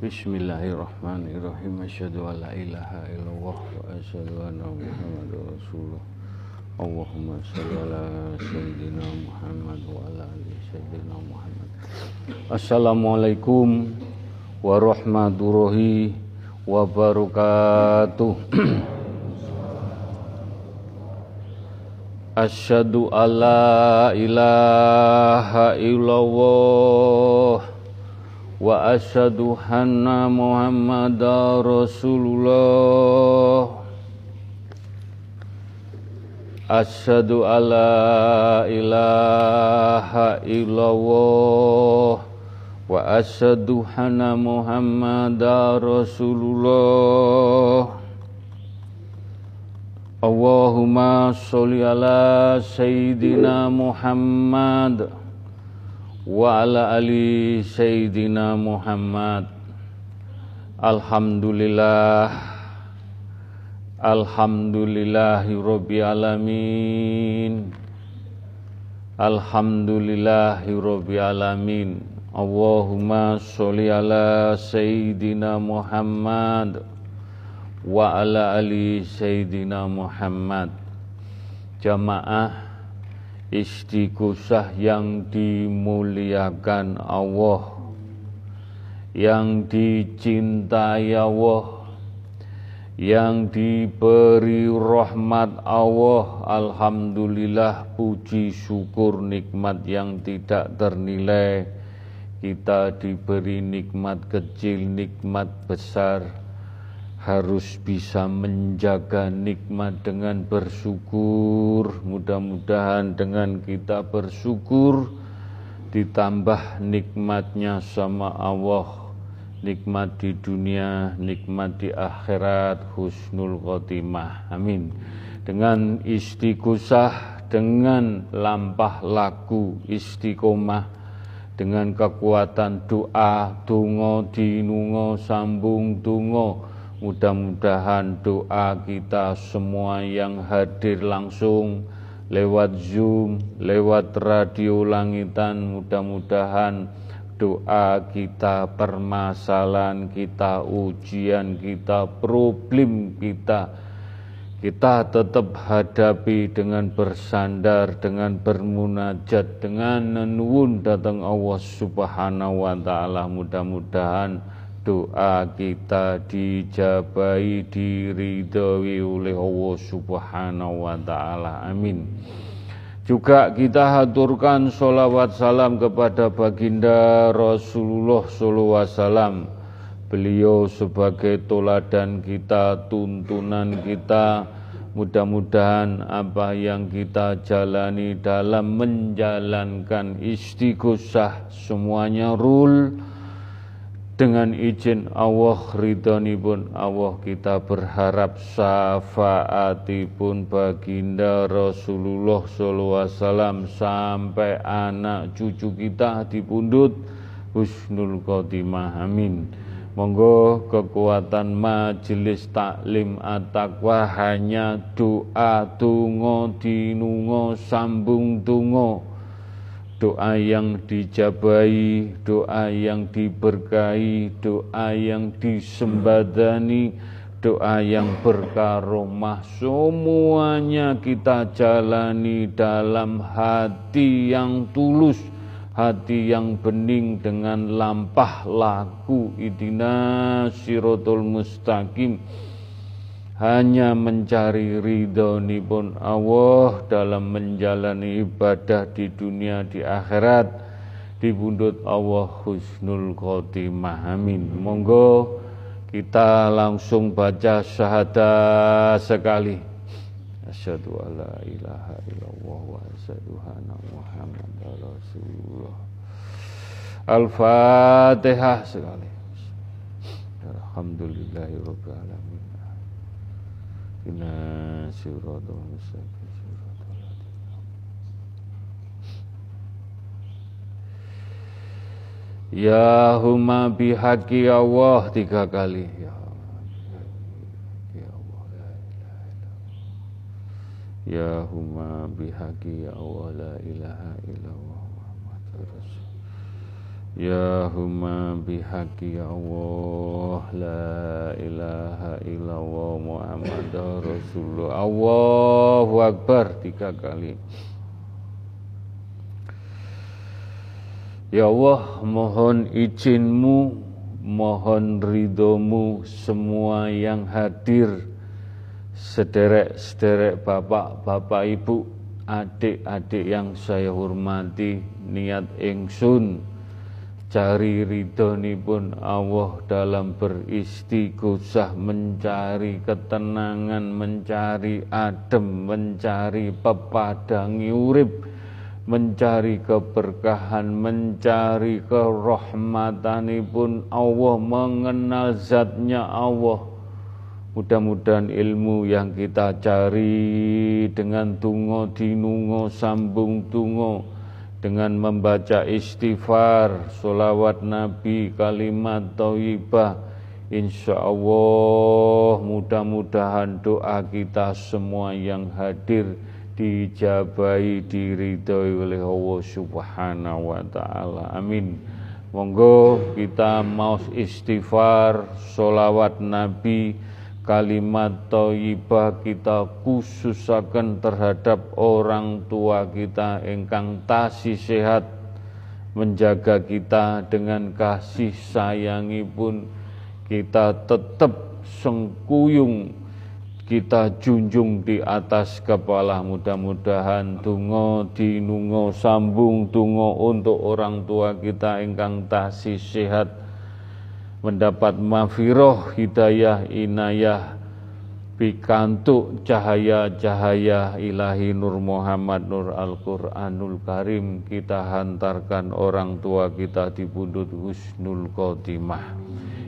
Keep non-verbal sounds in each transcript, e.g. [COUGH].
Bismillahirrahmanirrahim. Asyhadu an la ilaha illallah wa asyhadu anna Muhammadar Rasulullah. Allahumma shalli ala sayyidina Muhammad wa ala ali sayyidina Muhammad. Assalamualaikum warahmatullahi wabarakatuh. [CLEARS THROAT] Asyhadu alla ilaha illallah wa asyhadu anna Muhammadar Rasulullah Asyhadu alla ilaha illallah wa asyhadu anna Muhammadar Rasulullah Allahumma sholli ala sayyidina Muhammad wa ala ali sayyidina Muhammad. Alhamdulillah. Alhamdulillahi rabbil alamin. Alhamdulillahi rabbil alamin. Allahumma sholli ala sayyidina Muhammad. Wa ala ali sayyidina Muhammad. Jamaah istighosah yang dimuliakan Allah yang dicintai Allah yang diberi rahmat Allah. Alhamdulillah puji syukur nikmat yang tidak ternilai. Kita diberi nikmat kecil nikmat besar harus bisa menjaga nikmat dengan bersyukur. Mudah-mudahan dengan kita bersyukur ditambah nikmatnya sama Allah. Nikmat di dunia, nikmat di akhirat, husnul khotimah. Amin. Dengan istiqosah, dengan lampah laku istiqomah, dengan kekuatan doa, tungo, dinungo, sambung, tungo, Mudah-mudahan doa kita semua yang hadir langsung lewat Zoom, lewat radio langitan, mudah-mudahan doa kita, permasalahan kita, ujian kita, problem kita, kita tetap hadapi dengan bersandar, dengan bermunajat, dengan nenuun datang Allah Subhanahu wa taala. Mudah-mudahan doa kita dijabai diridhoi oleh Allah Subhanahu wa taala. Amin. Juga kita haturkan sholawat salam kepada baginda Rasulullah sallallahu alaihi wasallam. Beliau sebagai toladan kita, tuntunan kita, mudah-mudahan apa yang kita jalani dalam menjalankan istighosah semuanya rule dengan izin Allah pun Allah kita berharap syafaatipun baginda Rasulullah SAW sampai anak cucu kita dipundut husnul khotimah amin. Monggo kekuatan majelis taklim at-taqwa hanya doa tungo dinungo sambung tungo doa yang dijabai, doa yang diberkahi, doa yang disembadani, doa yang berkaromah. Semuanya kita jalani dalam hati yang tulus hati yang bening dengan lampah laku. Idina sirotol mustaqim hanya mencari ridho pun Allah dalam menjalani ibadah di dunia di akhirat. Dibundut Allah husnul khotimah. Amin. Monggo kita langsung baca syahadat sekali. Asyhadu alla ilaha illallah wa asyhadu anna muhammadar rasulullah. Al-fatihah sekali. Alhamdulillahirabbil alamin Ina siratal mustaqim siratal Ya huma bihaqi Allah tiga kali. Ya ya huma bihaqi Allah la ilaha illallah Ya huma bihaqi ya Allah La ilaha illallah Muhammad Rasulullah. Allahu Akbar Tiga kali. Ya Allah mohon izinmu Mohon ridhomu Semua yang hadir. Sederek-sederek bapak, bapak ibu Adik-adik yang saya hormati Niat ingsun cari pun Allah dalam beristighosah mencari ketenangan mencari adem mencari pepadangi urip mencari keberkahan mencari kerahmatanipun Allah mengenal zatnya Allah. Mudah-mudahan ilmu yang kita cari dengan tungo dinungo sambung tungo dengan membaca istighfar, solawat Nabi, kalimat thayyibah, insya Allah mudah-mudahan doa kita semua yang hadir dijabai diridhoi oleh Allah Subhanahu wa taala. Amin. Monggo kita mau istighfar, solawat Nabi, kalimat thayyibah kita khususaken terhadap orang tua kita engkang tasih sehat menjaga kita dengan kasih sayangi pun kita tetap sengkuyung kita junjung di atas kepala. Mudah-mudahan tungo dinungo sambung tungo untuk orang tua kita engkang tasih sehat mendapat mafiroh hidayah inayah pikantuk cahaya-cahaya ilahi Nur Muhammad Nur Al-Quranul Karim. Kita hantarkan orang tua kita di bundut Husnul Khotimah.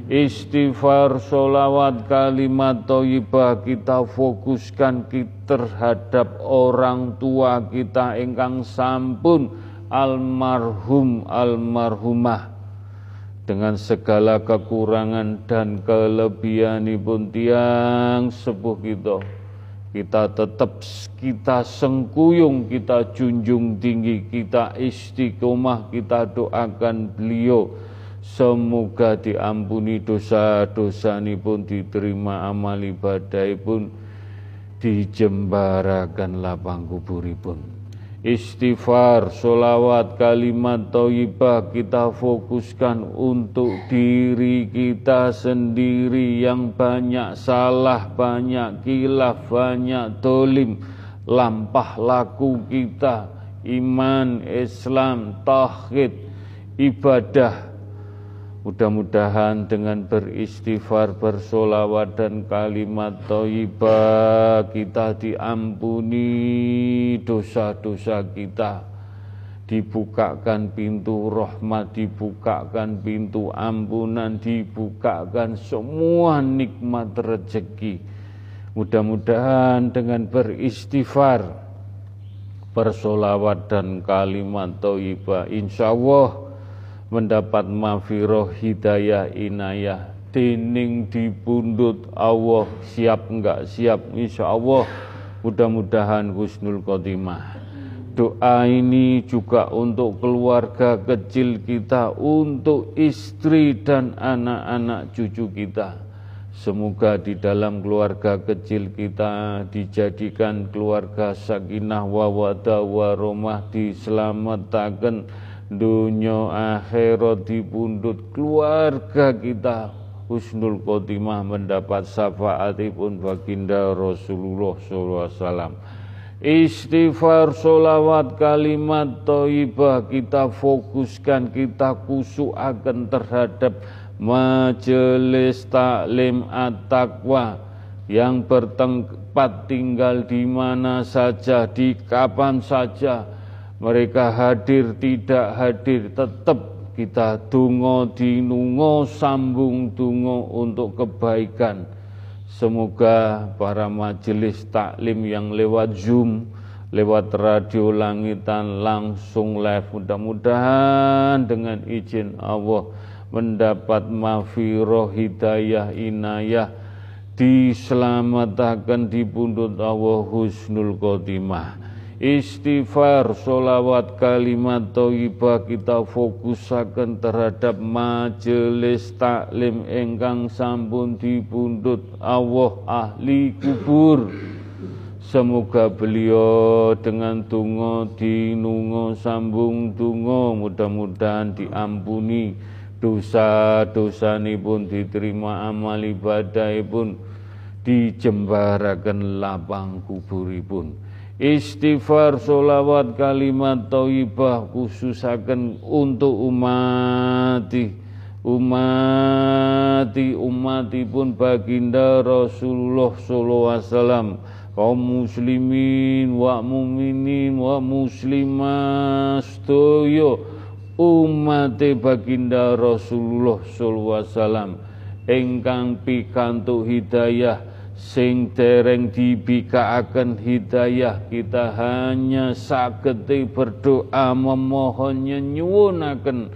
Istighfar solawat kalimat toyibah kita fokuskan terhadap orang tua kita. Engkang sampun almarhum almarhumah dengan segala kekurangan dan kelebihan pun tiang sepuh kita kita tetap kita sengkuyung kita junjung tinggi kita istiqomah kita doakan beliau. Semoga diampuni dosa-dosa pun diterima amal ibadah pun dijembarakan lapang kuburipun istighfar, solawat, kalimat toibah kita fokuskan untuk diri kita sendiri. Yang banyak salah, banyak kilaf, banyak dolim, lampah laku kita, iman, Islam, tauhid, ibadah, Mudah-mudahan dengan beristighfar, bersolawat dan kalimat thayyibah kita diampuni dosa-dosa kita. Dibukakan pintu rahmat, dibukakan pintu ampunan, dibukakan semua nikmat rezeki. Mudah-mudahan dengan beristighfar, bersolawat dan kalimat thayyibah insya Allah mendapat mafiroh hidayah inayah. Dening dipundut Allah siap enggak siap? Insya Allah mudah-mudahan husnul khotimah. Doa ini juga untuk keluarga kecil kita untuk istri dan anak-anak cucu kita. Semoga di dalam keluarga kecil kita dijadikan keluarga sakinah wa wada wa romah diselamatkan dunia akhirat dipundut keluarga kita husnul khotimah mendapat syafaatipun baginda Rasulullah SAW istighfar solawat kalimat toibah kita fokuskan kita kusuakan terhadap majelis taklim at-taqwa yang bertempat tinggal di mana saja, di kapan saja, mereka hadir tidak hadir tetap kita dungo dinungo sambung dungo untuk kebaikan. Semoga para majelis taklim yang lewat zoom lewat radio langitan langsung live. Mudah-mudahan dengan izin Allah mendapat mafiroh hidayah inayah diselamatkan di pundut Allah husnul khotimah Istighfar, solawat, kalimat thayyibah kita fokusaken terhadap majelis taklim engkang sampun dipundhut Allah ahli kubur. Semoga beliau dengan tungo dinungo sambung tungo mudah-mudahan diampuni dosa-dosa pun diterima amal ibadah pun dijembarakan lapang kuburipun. Istighfar, solawat, kalimat taibah khususakan untuk umati umati pun baginda Rasulullah sallallahu alaihi wasallam. Kaum muslimin wa muminin wa muslimat sedaya umate baginda Rasulullah sallallahu alaihi wasallam. Ingkang pikantuk hidayah sing dereng dibikaaken hidayah kita hanya sagete berdoa memohon nyuwunaken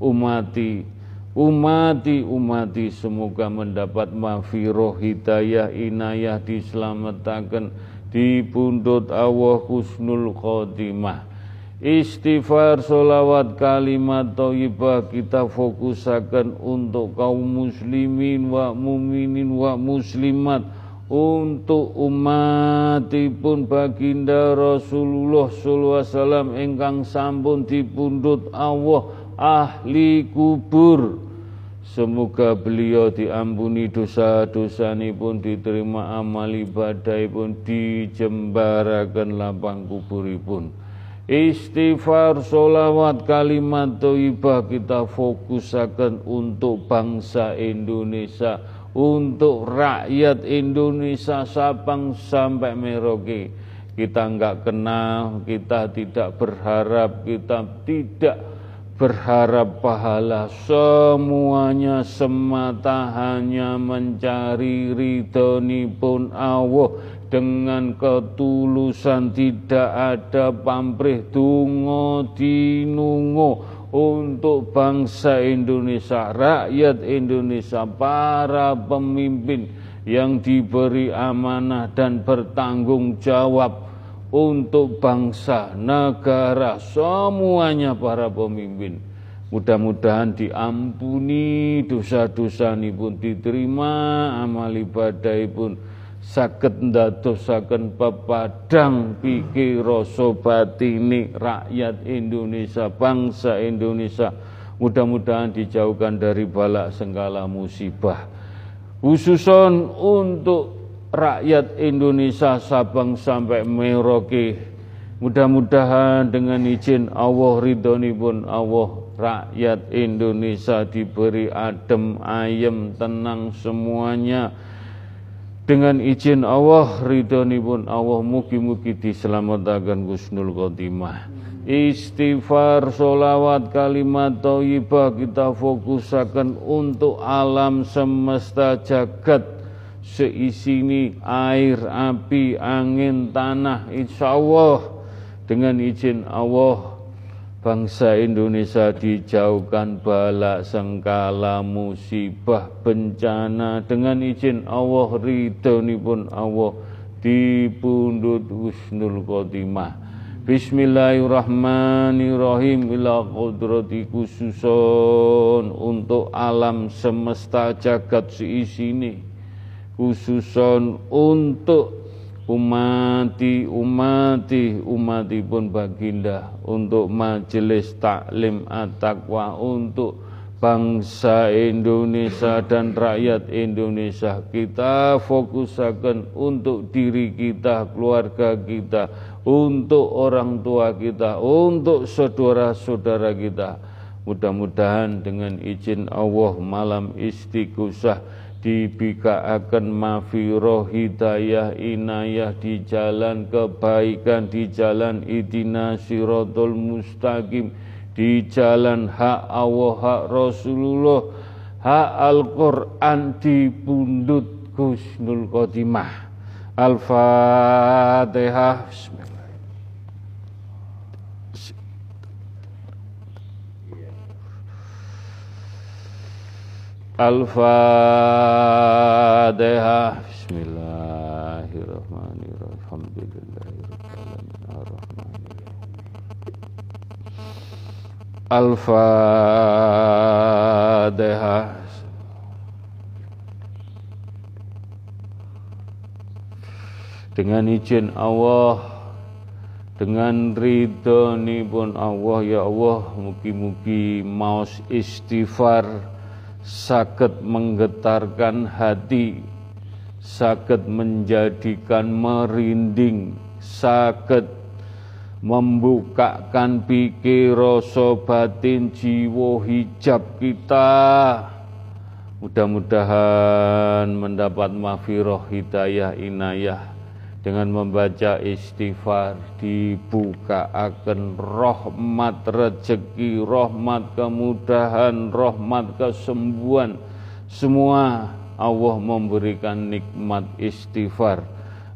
umati. Umati umati semoga mendapat mafiroh hidayah inayah diselamatkan di pundut Allah husnul khotimah. Istighfar, solawat, kalimat thayyibah kita fokusakan untuk kaum muslimin wa muminin wa muslimat untuk umatipun baginda Rasulullah sallallahu alaihi wasallam ingkang sampun dipundhut Allah ahli kubur Semoga beliau diampuni dosa-dosa pun diterima amal ibadah pun dijembarakan lapang kuburipun. Istighfar, solawat, kalimat toibah kita fokusakan untuk bangsa Indonesia untuk rakyat Indonesia Sabang sampai Merauke. Kita enggak kenal, kita tidak berharap, kita tidak berharap pahala. Semuanya semata hanya mencari ridhoni pun Allah dengan ketulusan tidak ada pamrih tungo dinungo untuk bangsa Indonesia, rakyat Indonesia, para pemimpin yang diberi amanah dan bertanggung jawab untuk bangsa, negara, semuanya para pemimpin. Mudah-mudahan diampuni dosa-dosa ini pun diterima, amal ibadah pun saged ndadosaken pepadang pikir rasa batini rakyat Indonesia, bangsa Indonesia. Mudah-mudahan dijauhkan dari balak segala musibah. Khususon untuk rakyat Indonesia Sabang sampai Merauke. Mudah-mudahan dengan izin Allah ridhoni pun Allah rakyat Indonesia diberi adem ayem tenang semuanya dengan izin Allah pun Allah mugi-mugi diselamatkan Gusnul Khotimah. Istighfar solawat kalimat thayyibah kita fokusakan untuk alam semesta jagat. Seisi ini air, api, angin, tanah insya Allah. Dengan izin Allah bangsa Indonesia dijauhkan bala sengkala musibah bencana. Dengan izin Allah pun Allah dipundut husnul khotimah. Bismillahirrahmanirrahim. Ila qudrati khususon untuk alam semesta jagat seisi khususon untuk umati umati umati pun baginda untuk majelis taklim at-taqwa untuk bangsa Indonesia dan rakyat Indonesia. Kita fokusakan untuk diri kita keluarga kita untuk orang tua kita untuk saudara-saudara kita. Mudah-mudahan dengan izin Allah malam istighosah dibikaakan mafiroh hidayah inayah di jalan kebaikan di jalan idina siratul mustaqim di jalan hak Allah hak Rasulullah hak Al-Quran di pundut Gusnul Khotimah. Al-Fatihah. Bismillah Al-Fatihah Bismillahirrahmanirrahim. Alhamdulillahirrahmanirrahim. Al-Fatihah Dengan izin Allah dengan ridho pun Allah ya Allah mugi-mugi maus istighfar sakit menggetarkan hati. Sakit menjadikan merinding. Sakit membukakan pikir rasa batin jiwa hijab kita. Mudah-mudahan mendapat mafiroh hidayah inayah dengan membaca istighfar dibuka akan rahmat rezeki, rahmat kemudahan, rahmat kesembuhan. Semua Allah memberikan nikmat istighfar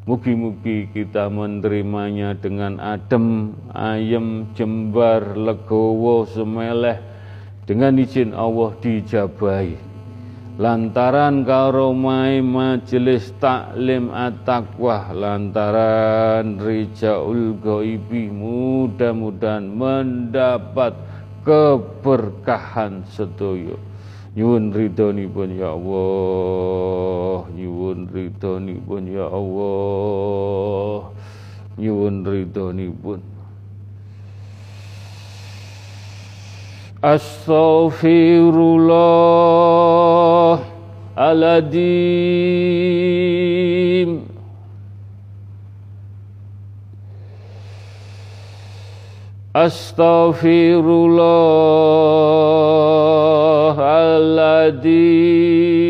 Mugi-mugi kita menerimanya dengan adem, ayem, jembar, legowo, semeleh dengan izin Allah dijabai. Lantaran karomai majelis taklim at-taqwa lantaran rijaul ghaibi mudah-mudahan mendapat keberkahan sedoyo. Nyuwun ridhonipun ya Allah. Nyuwun ridhonipun ya Allah. Nyuwun ridhonipun Astaghfirullah aladim Astaghfirullahaladzim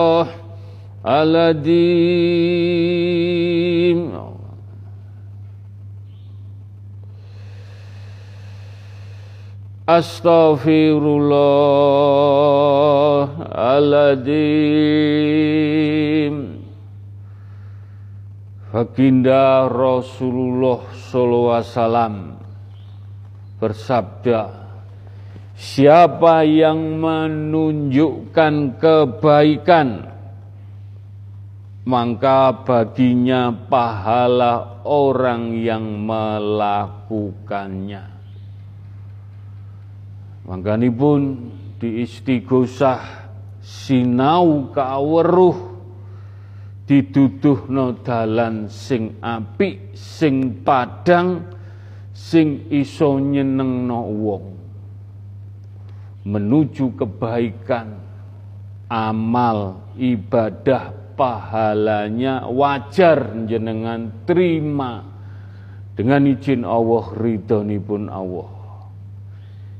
Astaghfirullahaladzim Astaghfirullahaladzim Baginda Rasulullah sallallahu bersabda Siapa yang menunjukkan kebaikan maka baginya pahala orang yang melakukannya. Maka ini pun diistighosah sinau kaweruh diduduhno dalan sing apik, sing padang, sing iso nyenengno wong. Menuju kebaikan, amal, ibadah, pahalanya wajar jenengan terima dengan izin Allah ridhonipun Allah.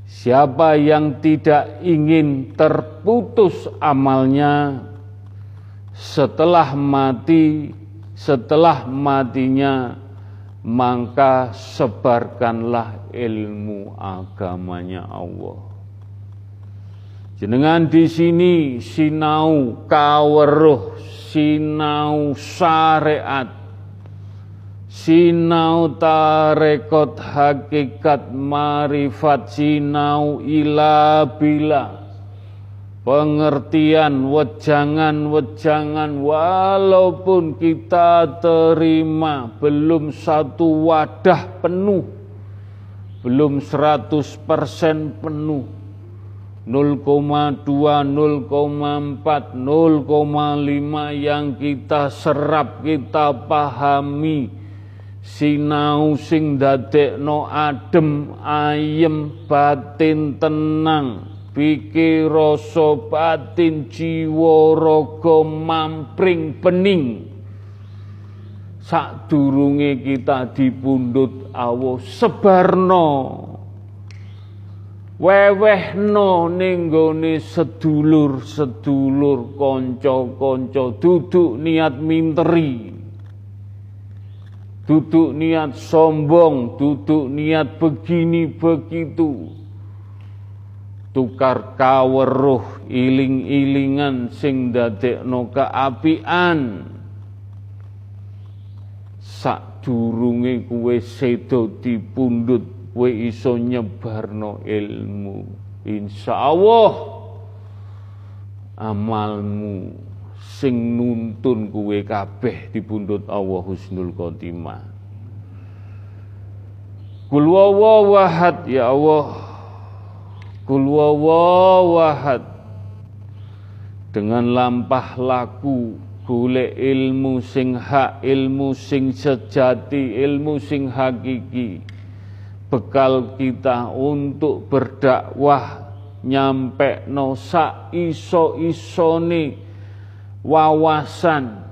Siapa yang tidak ingin terputus amalnya setelah mati, setelah matinya, maka sebarkanlah ilmu agamanya Allah. Jenengan di sini sinau kaweruh, sinau syariat, sinau tarekot hakikat marifat, sinau ila bila pengertian wejangan-wejangan walaupun kita terima belum satu wadah penuh belum 100% penuh 0,2, 0,4, 0,5 yang kita serap, kita pahami. Sinau sing dadekno adem ayem batin tenang. Pikir rasa batin jiwa raga mampring pening sadurunge kita dipundhut Allah sebarno wewehno ning gone sedulur-sedulur kanca-kanca duduk niat minteri duduk niat sombong, duduk niat begini begitu. Tukar kaweruh iling-ilingan sing dadekno keapian. Sak durunge kuwe sedo dipundhut kowe iso nyebarno ilmu. Insyaallah amalmu sing nuntun kuwe kabeh dipundhut Allah husnul khotimah. Kul wahad ya Allah. Kul wahad. Dengan lampah laku golek ilmu sing hak, ilmu sing sejati, ilmu sing hakiki. Bekal kita untuk berdakwah nyampe no sak iso isone wawasan.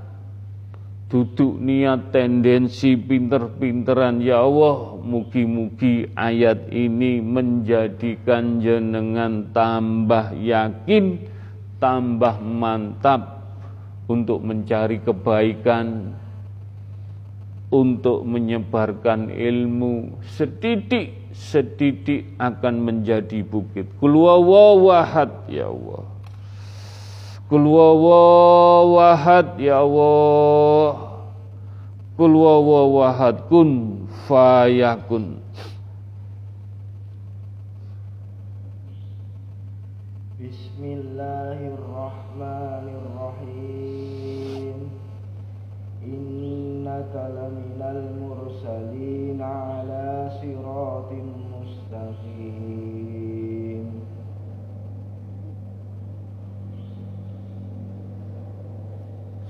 Duduk niat tendensi pinter-pinteran ya Allah mugi-mugi ayat ini menjadikan jenengan tambah yakin tambah mantap untuk mencari kebaikan untuk menyebarkan ilmu setitik setitik akan menjadi bukit. Kulwawahad ya Allah. Kul wawahad ya Allah. Kul wawahad kun fayakun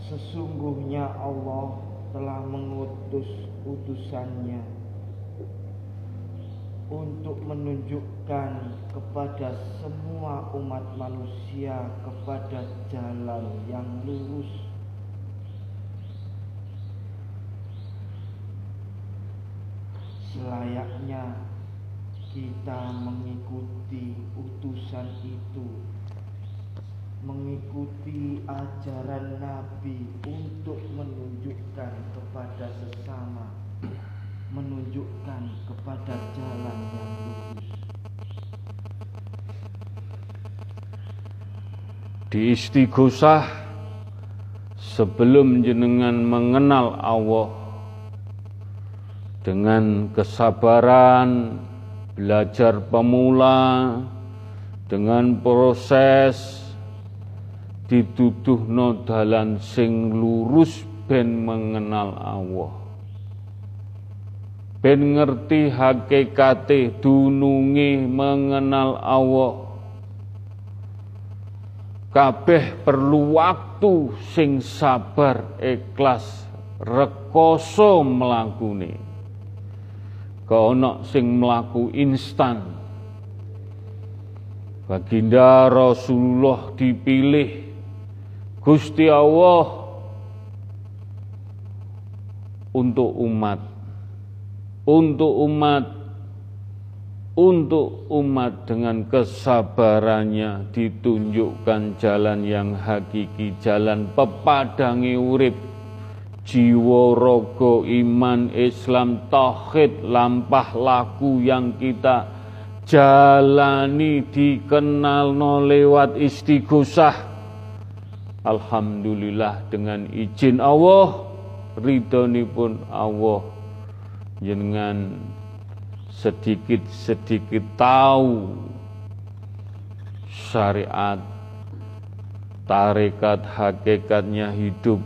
Sesungguhnya Allah telah mengutus utusannya untuk menunjukkan kepada semua umat manusia kepada jalan yang lurus. Selayaknya kita mengikuti utusan itu mengikuti ajaran Nabi untuk menunjukkan kepada sesama, menunjukkan kepada jalan yang lurus. Di istighosah sebelum jenengan mengenal Allah dengan kesabaran, belajar pemula, dengan proses dituduhno dalan sing lurus ben mengenal Allah. Ben ngerti hakikate dunungi mengenal Allah. Kabeh perlu waktu sing sabar ikhlas rekoso mlakune kono sing mlaku instan? Baginda Rasulullah dipilih Gusti Allah untuk umat untuk umat untuk umat dengan kesabarannya ditunjukkan jalan yang hakiki jalan pepadangi urip. Jiwa rogo iman Islam tauhid lampah laku yang kita jalani dikenal no lewat istighosah Alhamdulillah dengan izin Allah, ridhoni pun Allah. Dengan sedikit-sedikit tahu syariat tarekat hakikatnya hidup.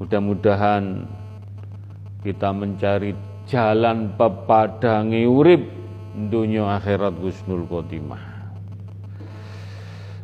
Mudah-mudahan kita mencari jalan pepadangi urip dunia akhirat husnul khotimah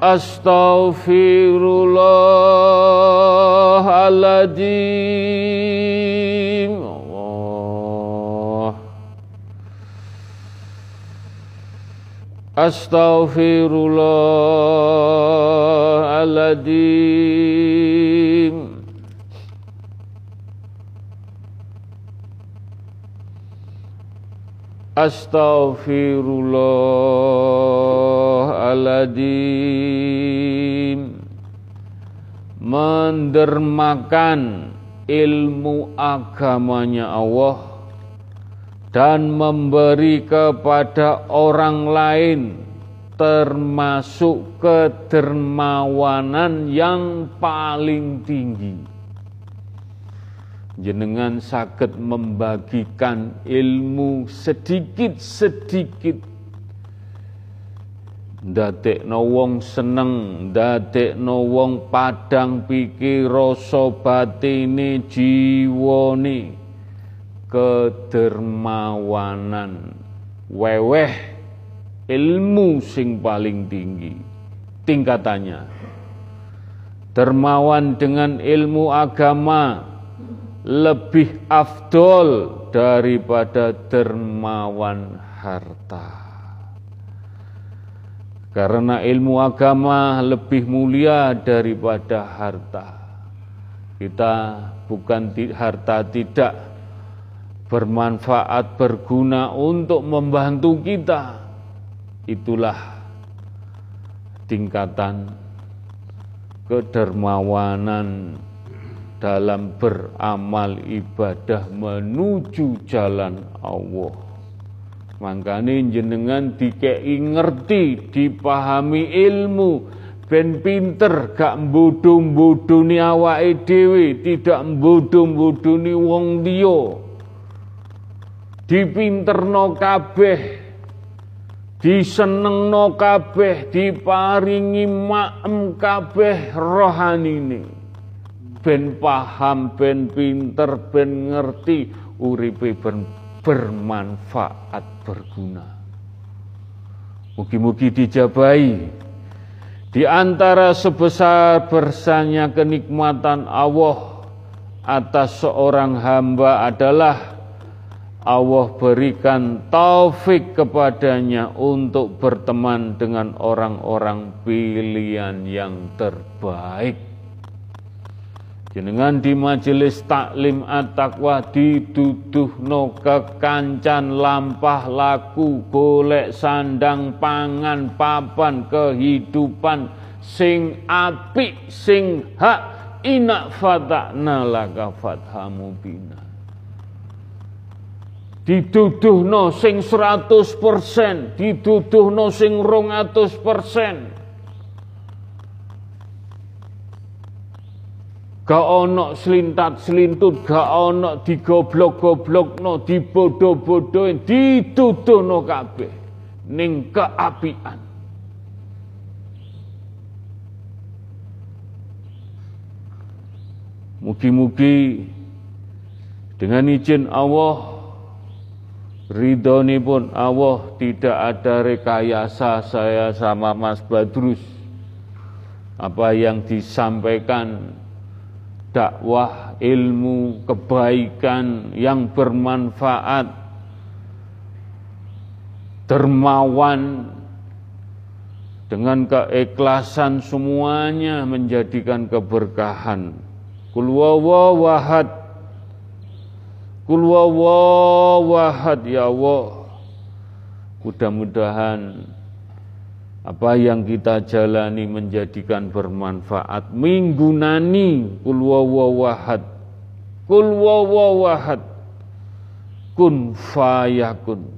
Astaghfirullahaladzim Allah Astaghfirullahaladzim Astaghfirullahaladzim Mendermakan ilmu agamanya Allah Dan memberi kepada orang lain Termasuk kedermawanan yang paling tinggi. Jenengan sakit membagikan ilmu sedikit-sedikit ndadekno wong seneng ndadekno wong padang pikir rasa batine jiwane kedermawanan. Weweh ilmu sing paling tinggi. Tingkatannya dermawan dengan ilmu agama lebih afdol daripada dermawan harta. Karena ilmu agama lebih mulia daripada harta. Kita bukan harta tidak bermanfaat, berguna untuk membantu kita. Itulah tingkatan kedermawanan dalam beramal ibadah menuju jalan Allah. Makanya jenengan dikei ngerti, dipahami ilmu, ben pinter gak mbudung-mbuduni awake dhewe, tidak mbudung-mbuduni wong liya. Dipinterno kabeh, disenengno kabeh, diparingi maem kabeh rohanine ben paham, ben pinter, ben ngerti, uripe ben bermanfaat, berguna. Mugi-mugi dijabai di antara sebesar bersanya kenikmatan Allah atas seorang hamba adalah Allah berikan taufik kepadanya untuk berteman dengan orang-orang pilihan yang terbaik. Jenengan di majelis taklim at-taqwa no kekancan lampah laku golek sandang pangan papan kehidupan sing api sing hak. Inak fatahna laka fathamu bina no sing 100% no sing 200% Gak ono selintat selintut, gak ono digoblok no, dibodoh-bodohin, no kabeh ning keapian. Mugi-mugi dengan izin Allah ridhoni pun Allah tidak ada rekayasa saya sama Mas Badrus apa yang disampaikan dakwah ilmu kebaikan yang bermanfaat dermawan dengan keikhlasan semuanya menjadikan keberkahan. Kul wahad. Kul wahad ya Allah. Mudah-mudahan apa yang kita jalani menjadikan bermanfaat? Minggunani kul wawahad kul wawahad kun fayakun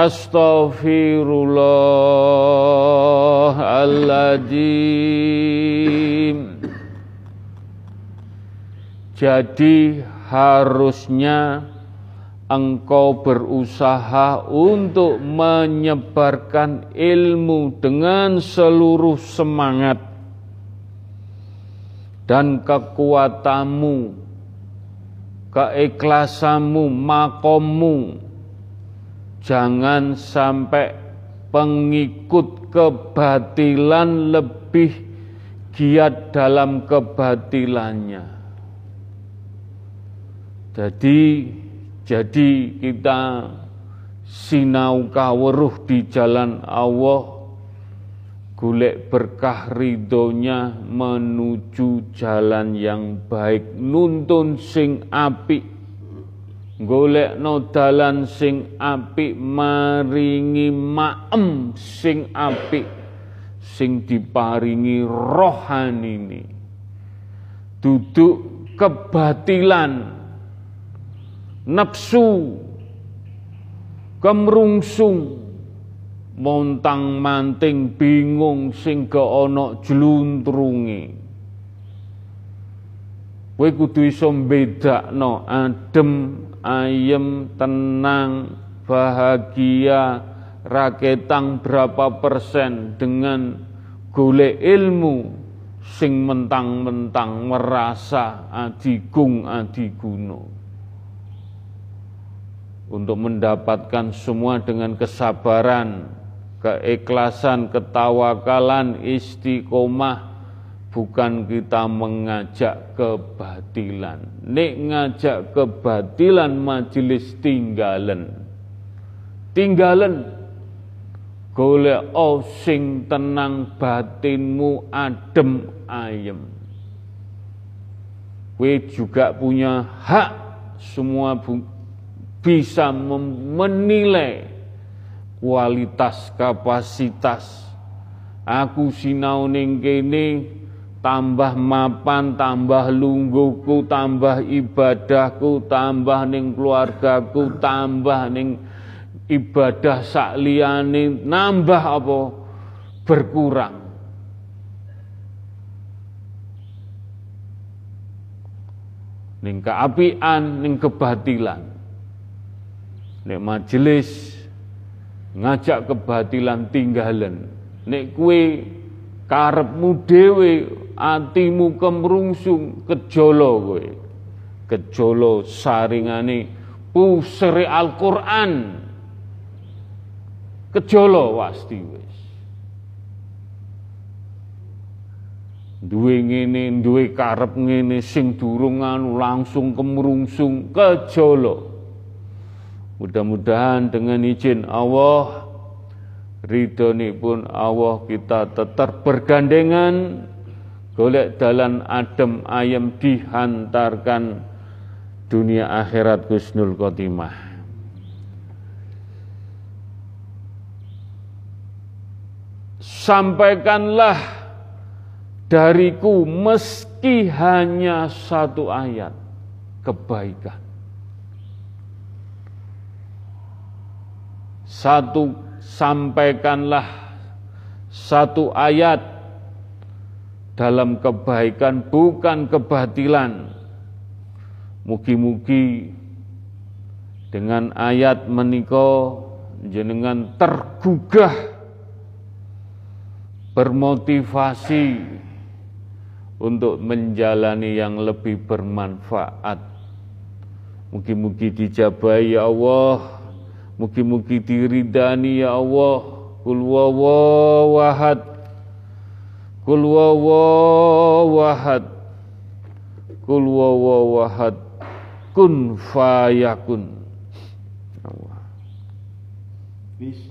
Astaghfirullahaladzim Jadi harusnya engkau berusaha untuk menyebarkan ilmu dengan seluruh semangat dan kekuatanmu, keikhlasanmu, makommu. Jangan sampai pengikut kebatilan lebih giat dalam kebatilannya. Jadi jadi kita sinau kaweruh di jalan Allah golek berkah ridhonya menuju jalan yang baik nuntun sing apik golek no dalan sing apik maringi maem sing apik sing diparingi rohanini duduk kebatilan nafsu kemrungsung montang manting bingung sing ke ana jluntrunge. Kowe kudu iso mbedakno adem ayem tenang bahagia raketang berapa persen dengan golek ilmu sing mentang-mentang merasa adigung adiguno untuk mendapatkan semua dengan kesabaran, keikhlasan, ketawakalan, istiqomah, bukan kita mengajak kebatilan. Nek ngajak kebatilan majelis tinggalan. Tinggalan golek sing tenang batinmu adem ayem. Kowe juga punya hak semua bisa menilai kualitas kapasitas aku sinau ning kene tambah mapan tambah lungguhku tambah ibadahku tambah ning keluargaku tambah ning ibadah sakliyane nambah apa? Berkurang. Ning keapian ning kebatilan. Nek majelis ngajak kebatilan tinggalan. Nek kue karepmu dhewe atimu kemrungsung kejolo kowe. Kejolo saringane pusere Al-Qur'an. Kejolo pasti wis. Duwe ngene duwe karep ngene sing durung anu langsung kemrungsung kejolo Mudah-mudahan dengan izin Allah ridhoni pun Allah kita tetap bergandengan golek dalan adem ayam dihantarkan dunia akhirat Gusnul Khotimah. Sampaikanlah dariku meski hanya satu ayat kebaikan. Satu sampaikanlah satu ayat dalam kebaikan bukan kebatilan. Mugi-mugi dengan ayat meniko jenengan tergugah bermotivasi untuk menjalani yang lebih bermanfaat. Mugi-mugi dijabai ya Allah, mugi-mugi diridani ya Allah. Kul Kul wawahad Kul wawahad Kun fayakun Bismillahirrahmanirrahim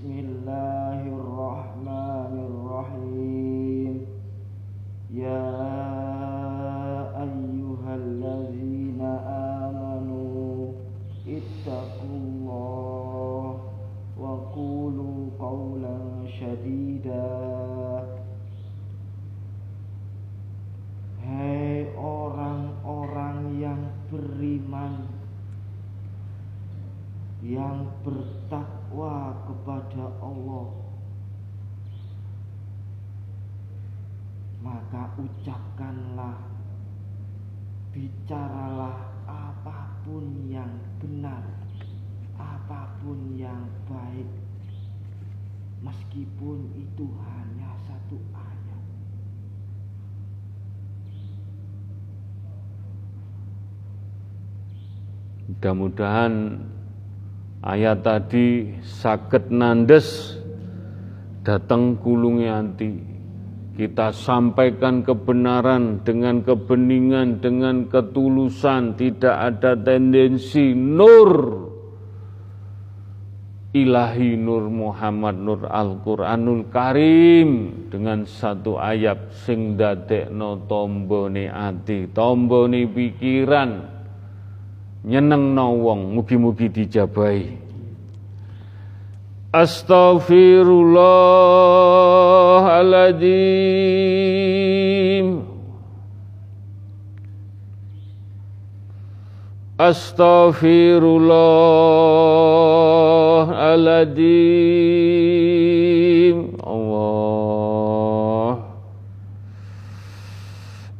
Mudah-mudahan ayat tadi sakit nandes datang kulungi hati. Kita sampaikan kebenaran dengan kebeningan, dengan ketulusan, tidak ada tendensi nur. Ilahi nur Muhammad nur Al-Qur'anul Karim. Dengan satu ayat sing dadekno tombone ati, tombone pikiran, nyenengno wong mugi-mugi dijabahi. Astaghfirullahaladzim. Astaghfirullahaladzim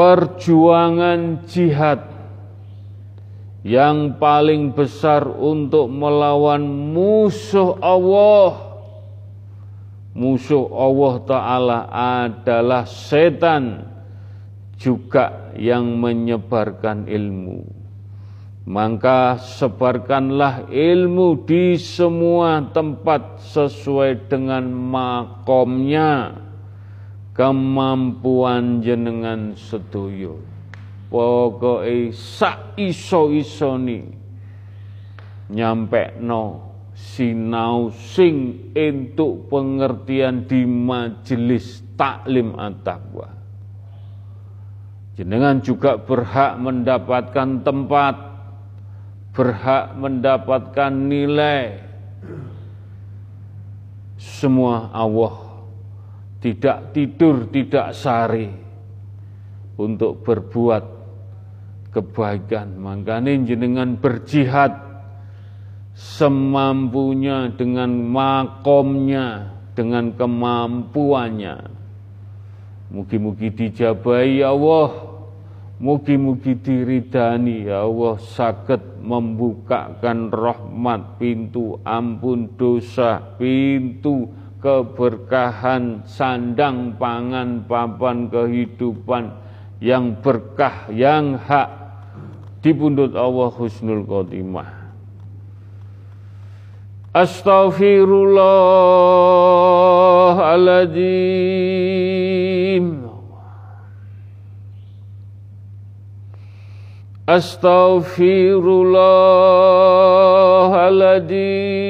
Perjuangan jihad yang paling besar untuk melawan musuh Allah. Musuh Allah Ta'ala adalah setan juga yang menyebarkan ilmu. Maka sebarkanlah ilmu di semua tempat sesuai dengan makomnya kemampuan jenengan sedoyo pokoke sak iso-isoni nyampe no sinau sing entuk pengertian di majelis taklim at-taqwa. Jenengan juga berhak mendapatkan tempat berhak mendapatkan nilai. Semua Allah tidak tidur, tidak sari untuk berbuat kebaikan. Makanya jenengan berjihad semampunya dengan makomnya, dengan kemampuannya. Mugi-mugi dijabai ya Allah, Mugi-mugi diridani ya Allah sakit membukakan rahmat pintu ampun dosa pintu keberkahan sandang pangan papan kehidupan yang berkah yang hak di pundut Allah husnul khotimah. Astaghfirullahaladzim. Astaghfirullahaladzim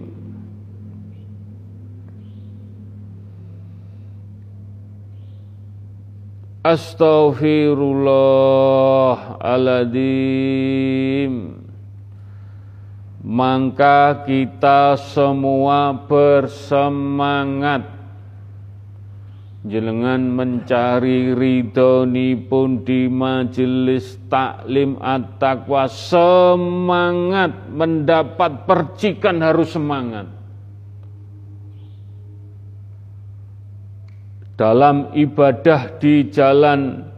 Astaghfirullahaladzim Maka kita semua bersemangat. Jenengan mencari ridhoni pun di majelis taklim at-taqwa. Semangat mendapat percikan harus semangat Dalam ibadah di jalan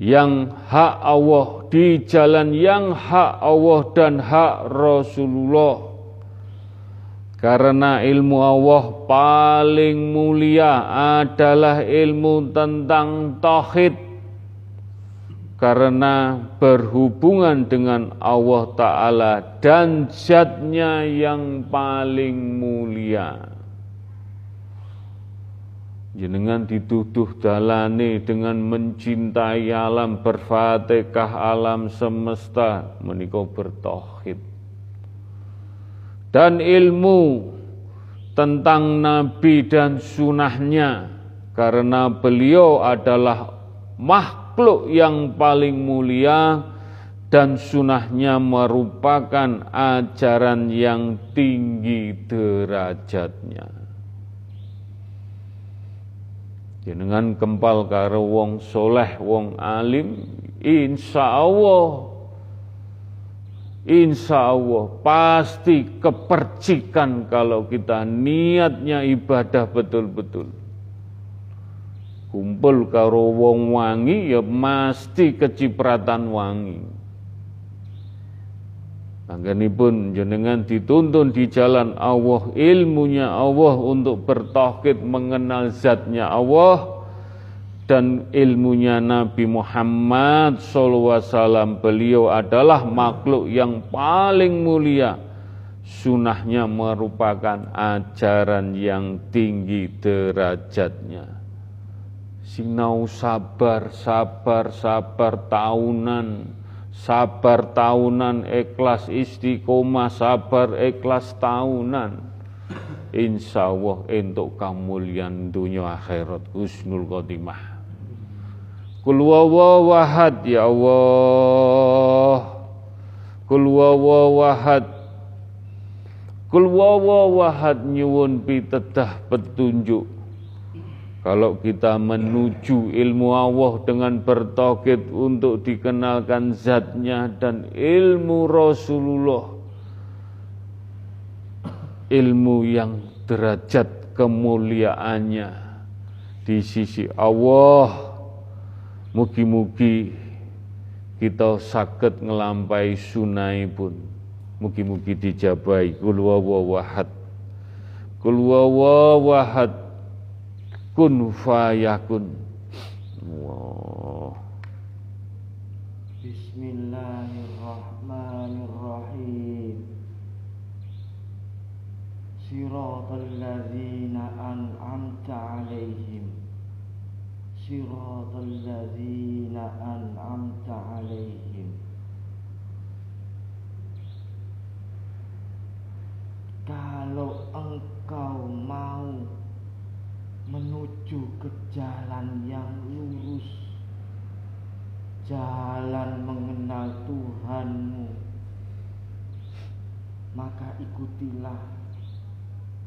yang hak Allah Di jalan yang hak Allah dan hak Rasulullah karena ilmu Allah paling mulia adalah ilmu tentang tauhid. Karena berhubungan dengan Allah Ta'ala dan zatnya yang paling mulia. Jenengan dituduh dalane dengan mencintai alam berfatihah alam semesta menikah bertauhid dan ilmu tentang Nabi dan sunnahnya karena beliau adalah makhluk yang paling mulia dan sunnahnya merupakan ajaran yang tinggi derajatnya. Jenengan kempal karo wong soleh, wong alim, insya Allah Insya Allah pasti kepercikan kalau kita niatnya ibadah betul-betul. Kumpul karo wong wangi ya mesti kecipratan wangi. Pun jenengan dituntun di jalan Allah, ilmunya Allah untuk bertauhid mengenal zatnya Allah dan ilmunya Nabi Muhammad SAW beliau adalah makhluk yang paling mulia. Sunnahnya merupakan ajaran yang tinggi derajatnya. Sinau sabar sabar sabar tahunan sabar tahunan ikhlas istiqomah sabar ikhlas tahunan. Insya Allah untuk kemuliaan dunia akhirat husnul khotimah. Kul wawahad ya Allah. Kul wawahad Kul wawahad nyuwun pitedah petunjuk kalau kita menuju ilmu Allah dengan bertauhid untuk dikenalkan zatnya dan ilmu Rasulullah ilmu yang derajat kemuliaannya di sisi Allah Mugi-mugi kita sakit ngelampai sunai pun. Mugi-mugi dijabai kul wawahad. Kun fayakun. Wow. Bismillahirrahmanirrahim. Siratal ladzina an'amta 'alaihim صراط الذين أنعمت عليهم Kalau engkau menuju ke jalan yang lurus, jalan mengenal Tuhanmu, maka ikutilah,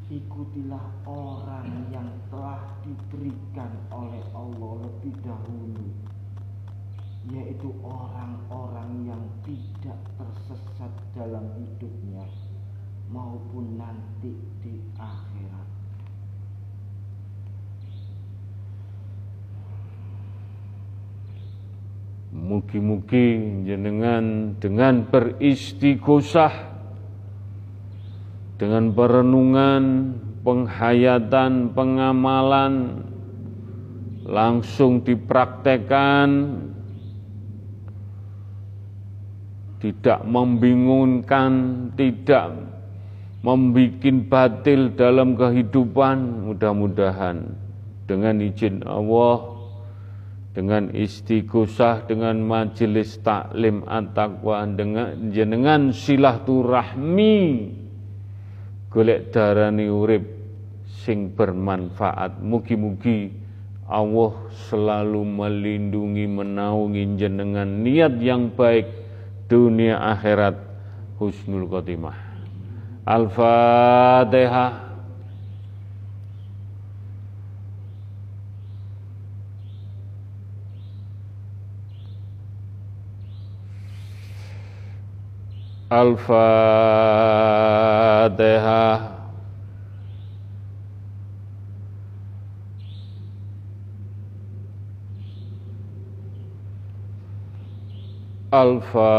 ikutilah orang yang telah diberikan oleh Allah lebih dahulu, yaitu orang-orang yang tidak tersesat dalam hidupnya maupun nanti di akhirat. Mugi-mugi jenengan dengan beristighosah dengan perenungan, penghayatan, pengamalan langsung dipraktekkan tidak membingungkan, tidak membuat batil dalam kehidupan mudah-mudahan dengan izin Allah dengan istighosah dengan majelis taklim at-taqwa dengan jenengan silaturahmi golek darani urip sing bermanfaat. Mugi-mugi Allah selalu melindungi menaungi jenengan niat yang baik dunia akhirat husnul khotimah. Al-Fatihah Al-Fatihah Al-Fatihah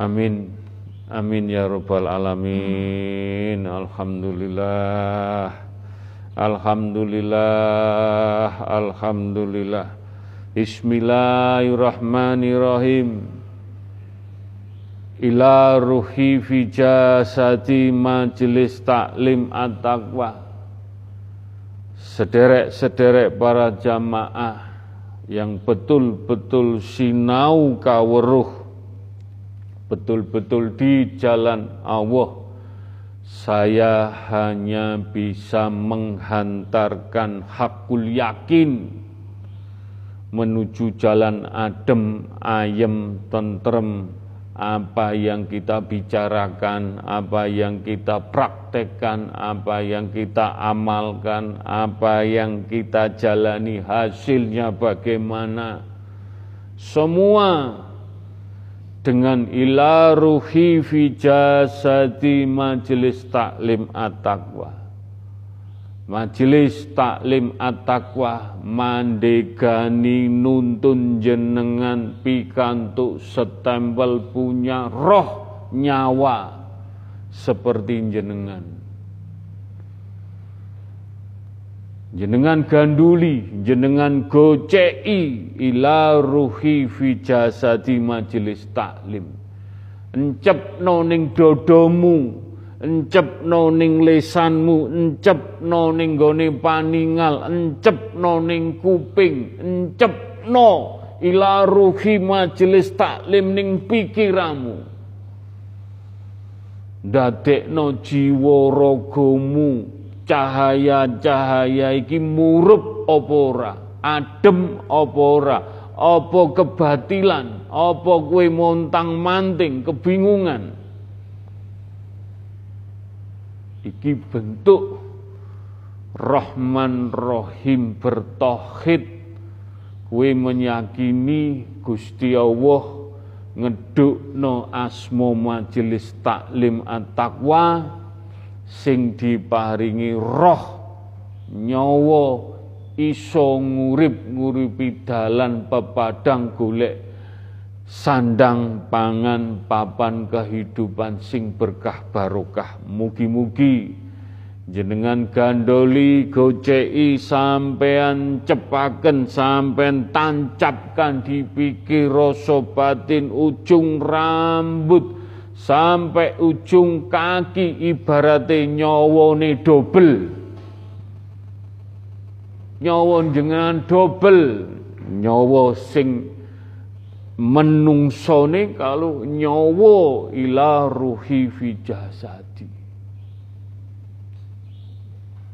Amin. Amin ya Rabbal Alamin. Alhamdulillah Alhamdulillah, Alhamdulillah. Bismillahirrahmanirrahim. Ila ruhi fi jasadi majelis taklim at-taqwa. Sederek-sederek para jamaah yang betul-betul sinau kaweruh betul-betul di jalan Allah saya hanya bisa menghantarkan hakul yakin menuju jalan adem, ayem, tentrem, apa yang kita bicarakan, apa yang kita praktekkan, apa yang kita amalkan, apa yang kita jalani, hasilnya bagaimana. Semua dengan ila ruhi fi jasadi majelis taklim at-taqwa. Majelis taklim at-taqwa mandegani nuntun jenengan pikantuk setempel punya roh nyawa seperti jenengan. Jenengan ganduli, jenengan gocei ila ruhi fi jasadi majelis taklim. Encep noning dodomu, encep noning lesanmu, encep noning gone paningal, encep noning kuping, encep no ila ruhi majelis taklim ning pikiramu. Dadekno jiwa ragamu cahaya-cahaya iki murup apa ora? Adem apa ora? Apa kebatilan? Apa kue montang-manting kebingungan? Iki bentuk Rahman Rahim bertauhid. Kue menyakini Gusti Allah ngedukno asmo majelis taklim at-taqwa sing diparingi roh nyawa iso ngurip nguripi dalan pepadang golek sandang pangan papan kehidupan sing berkah barokah. Mugi-mugi jenengan gandoli gocei sampean cepaken sampean tancapkan dipikir rasa batin ujung rambut sampai ujung kaki ibaratnya nyawane dobel. Nyawa dengan dobel. Nyawa sing menungsone kalau nyawa ila ruhi fi jasadi.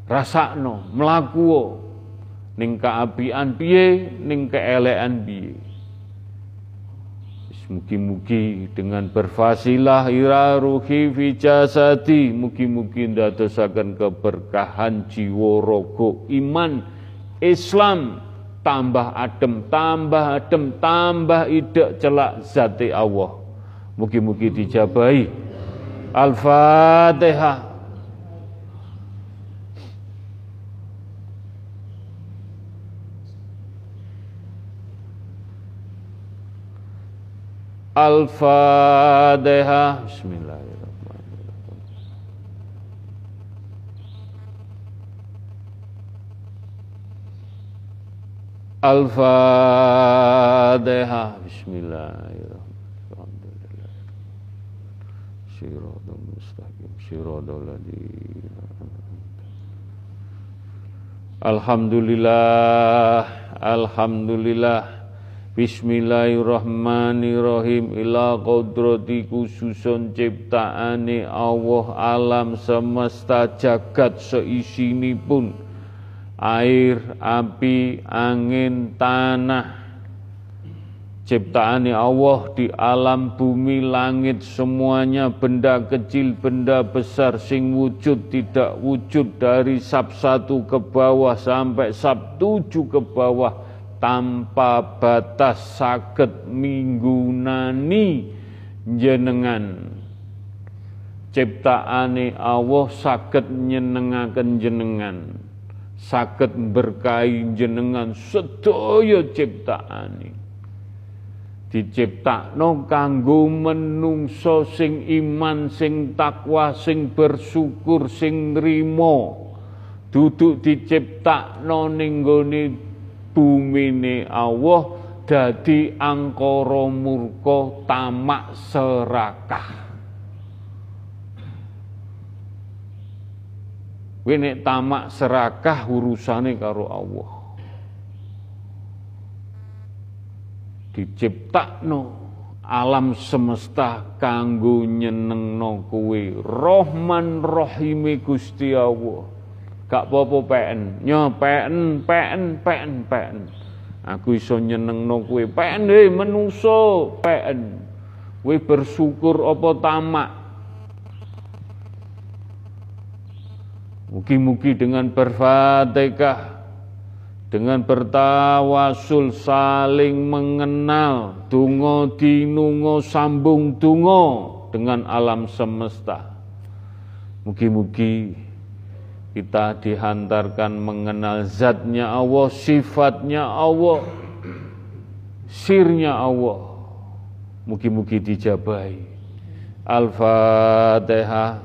Rasakno mlaku ning kaapian piye ning keelekan piye Mugi-mugi dengan berfasilah ira ruhi fi jasadi mugi-mugi ndadosaken keberkahan jiwa raga iman Islam. Tambah adem tambah adem tambah ide celak zati Allah. Mugi-mugi dijabahi. Al-Fatihah Al-Fatihah. Bismillahirrahmanirrahim. Al-Fatihah. Bismillahirrahmanirrahim. Siratul mustaqim. Siratul ladina. Alhamdulillah. Alhamdulillah. Bismillahirrahmanirrahim. Ila kodrati khususun ciptaane Allah alam semesta jagat pun air, api, angin, tanah. Ciptaane Allah di alam bumi langit semuanya benda kecil benda besar sing wujud tidak wujud dari sab satu ke bawah sampai sab tujuh ke bawah tanpa batas saged minggunani jenengan. Ciptaane Allah saged nyenengaken jenengan. Saged berkahi jenengan sedaya ciptaane. Diciptakno kanggo menungso sing iman sing takwa sing bersyukur sing nrimo. Duduk diciptakno ning bumine Allah dadi angkara murka tamak serakah Wene tamak serakah urusane karo Allah. Diciptakno alam semesta kanggo nyenengno kowe. Rahman Rahime Gusti Allah. Gak apa-apa PN. Nyo PN, PN, PN, PN. Aku iso nyenengno kowe. PN he menungso, PN. Kowe bersyukur apa tamak? Mugi-mugi dengan berfatihah dengan bertawasul saling mengenal dungo dinungo sambung dungo dengan alam semesta. Mugi-mugi kita dihantarkan mengenal zatnya Allah, sifatnya Allah, sirnya Allah. Mugi-mugi dijabai. Al-Fatihah.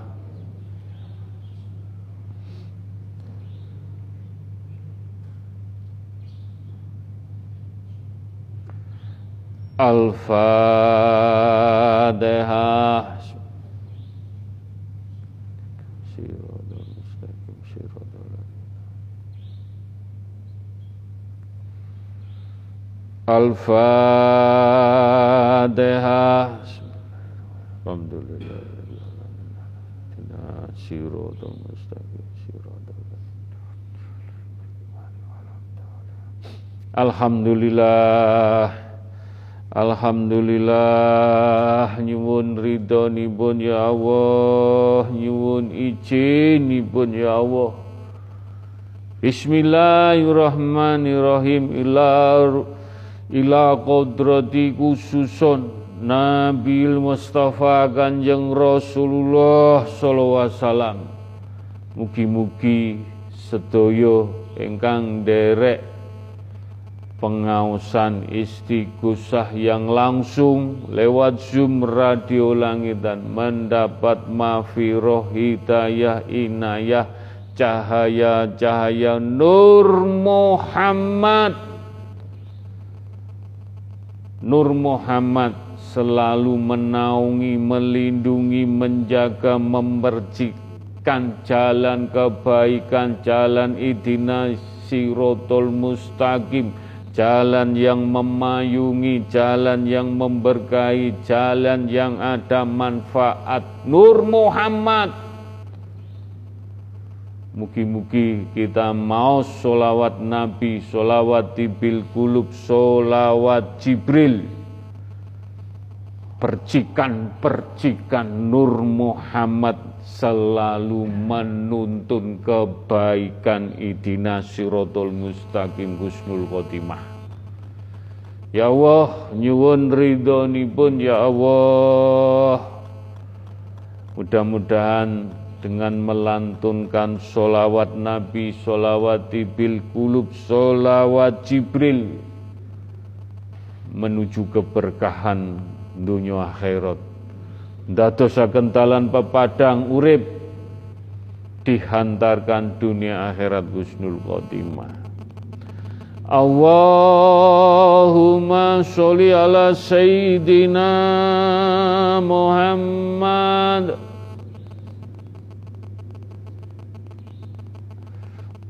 Al-Fatihah. Al-Fatihah. Alhamdulillah. Alhamdulillah. Alhamdulillah nyuwun ridhonipun ya Allah, nyuwun izinipun ya Allah. Bismillahirrahmanirrahim. Ila ila kodrati khususun Nabil Mustafa Kanjeng Rasulullah sallallahu alaihi wasallam. Mugi-mugi sedaya ingkang derek pengausan istighosah yang langsung lewat Zoom Radio Langitan mendapat mafiroh hidayah inayah cahaya-cahaya Nur Muhammad Nur Muhammad selalu menaungi, melindungi, menjaga, mempercikan jalan kebaikan, jalan idina sirotol mustaqim, jalan yang memayungi, jalan yang memberkahi, jalan yang ada manfaat. Nur Muhammad. Mugi-mugi kita mau solawat Nabi, solawat Tibil Kulub, solawat Jibril. Percikan-percikan Nur Muhammad selalu menuntun kebaikan idina sirotol mustaqim husnul khotimah. Ya Allah, nyuwun pun ya Allah. Mudah-mudahan dengan melantunkan solawat Nabi, solawat Ibil Kulub, solawat Jibril menuju keberkahan dunia akhirat. Ndadosaken talan pepadang urip dihantarkan dunia akhirat husnul khotimah. Allahumma sholli ala sayyidina Muhammad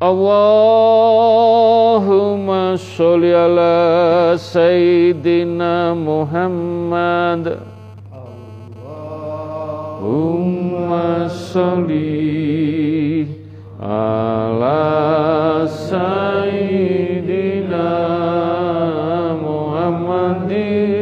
Allahumma sholli ala sayyidina Muhammad. Allahumma sholli ala sayyidina saka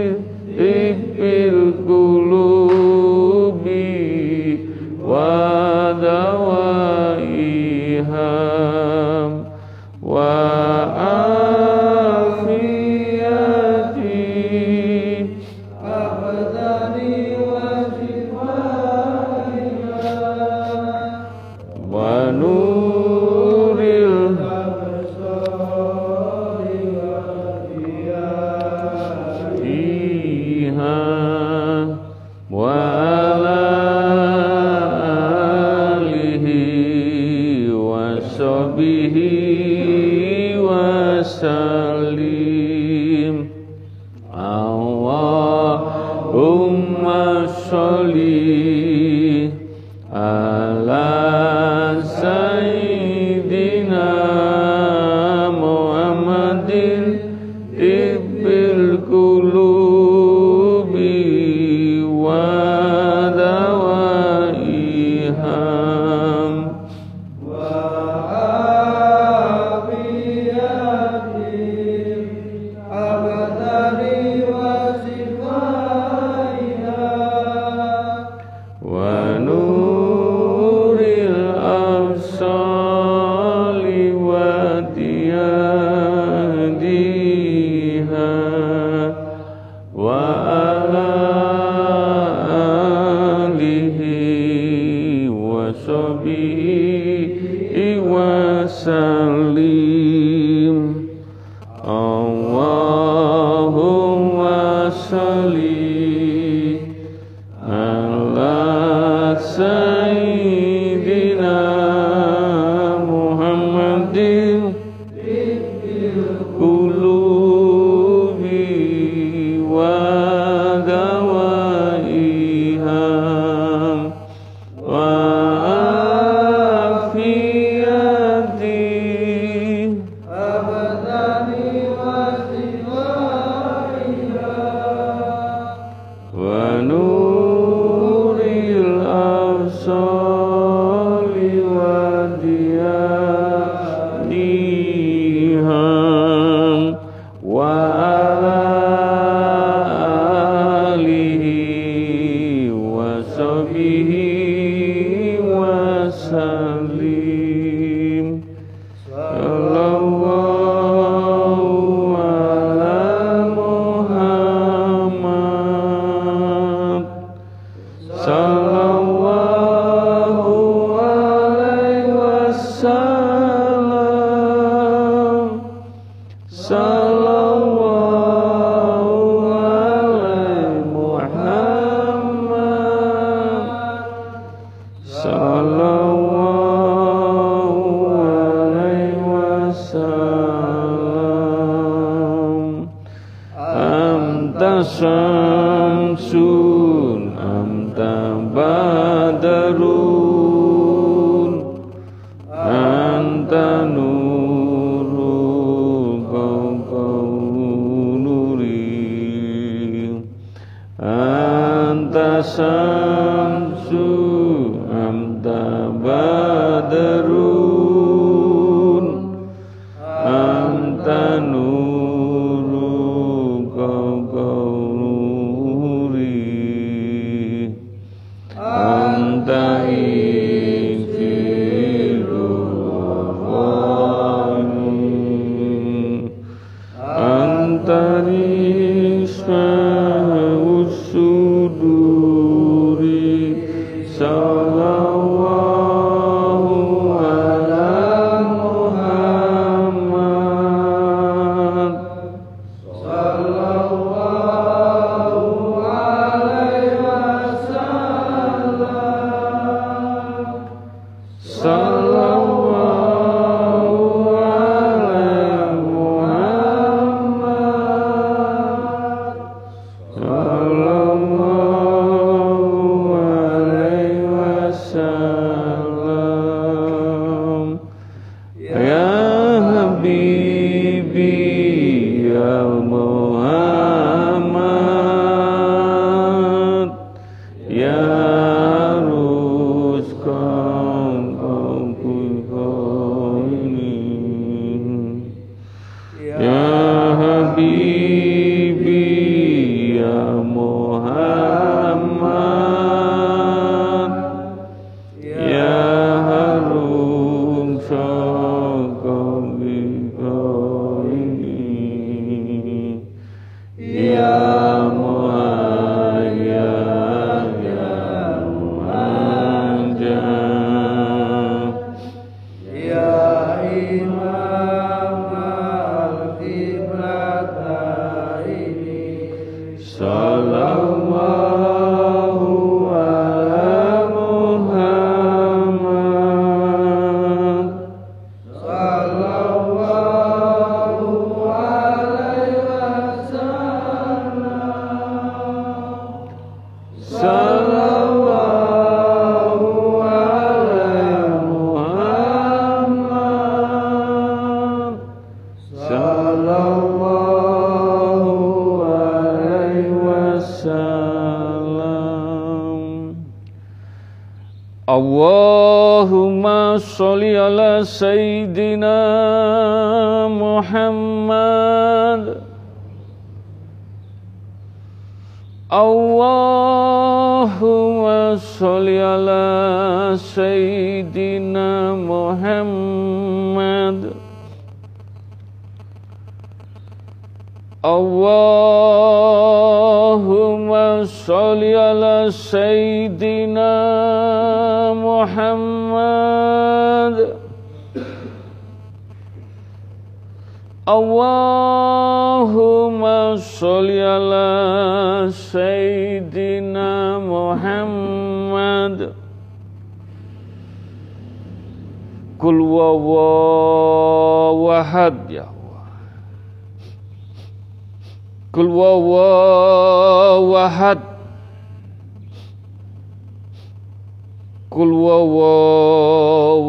Kul wawahad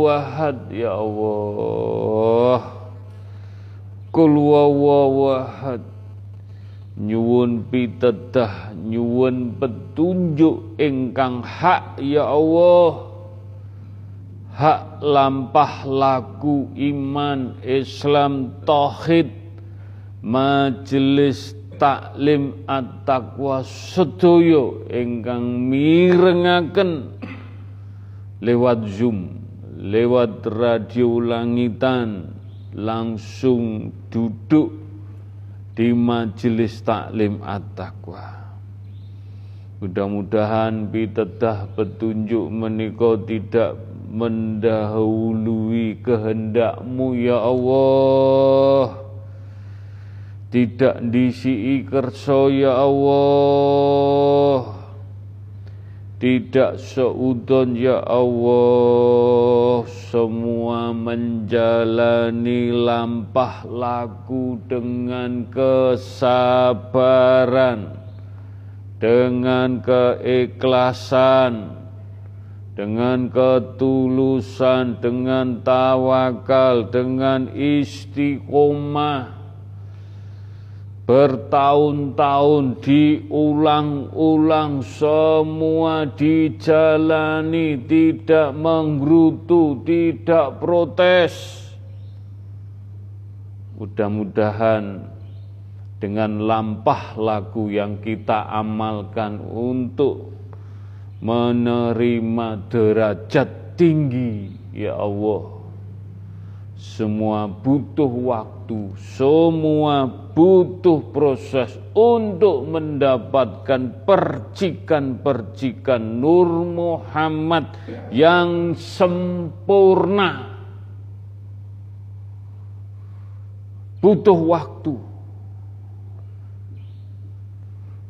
ya Allah. Kul wawahad nyuwun pitedah nyuwun petunjuk ingkang hak ya Allah. Hak lampah laku iman Islam tauhid majelis taklim at-taqwa sedaya ingkang mirengaken lewat Zoom lewat radio langitan langsung duduk di majelis taklim at-taqwa. Mudah-mudahan pitedah petunjuk menika tidak mendahului kehendakmu ya Allah. Tidak disi kerso ya Allah. Tidak seudon ya Allah Semua menjalani lampah laku dengan kesabaran Dengan keikhlasan Dengan ketulusan Dengan tawakal Dengan istiqomah bertahun-tahun diulang-ulang semua dijalani tidak menggerutu tidak protes. Mudah-mudahan dengan lampah lagu yang kita amalkan untuk menerima derajat tinggi ya Allah semua butuh waktu, semua butuh proses untuk mendapatkan percikan-percikan Nur Muhammad yang sempurna. Butuh waktu.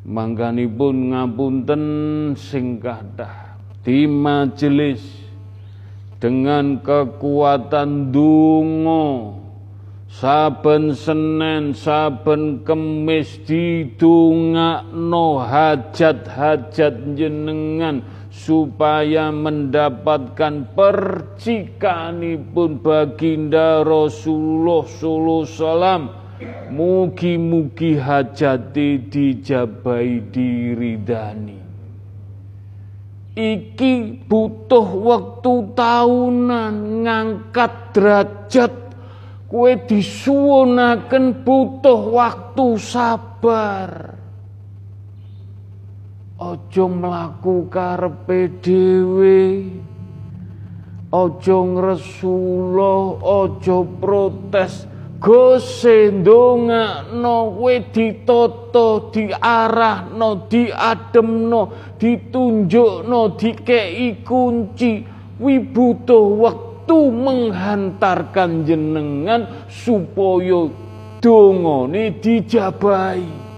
Mangganipun ngapunten sing kathah di majelis dengan kekuatan dungo saben Senin saben Kemis didongakno hajat-hajat jenengan supaya mendapatkan percikanipun baginda Rasulullah sallallahu wasallam. Mugi-mugi hajati dijabai diridani iki butuh waktu tahunan ngangkat derajat. Kue disuwunaken butuh waktu sabar. Ojo mlaku karepe dhewe. Ojo ngresula, ojo protes. Gose ndongakno kowe ditoto, diarahno, diademno, ditunjukno, dikei kunci. Wi butuh waktu menghantarkan jenengan supaya dongane dijabahi.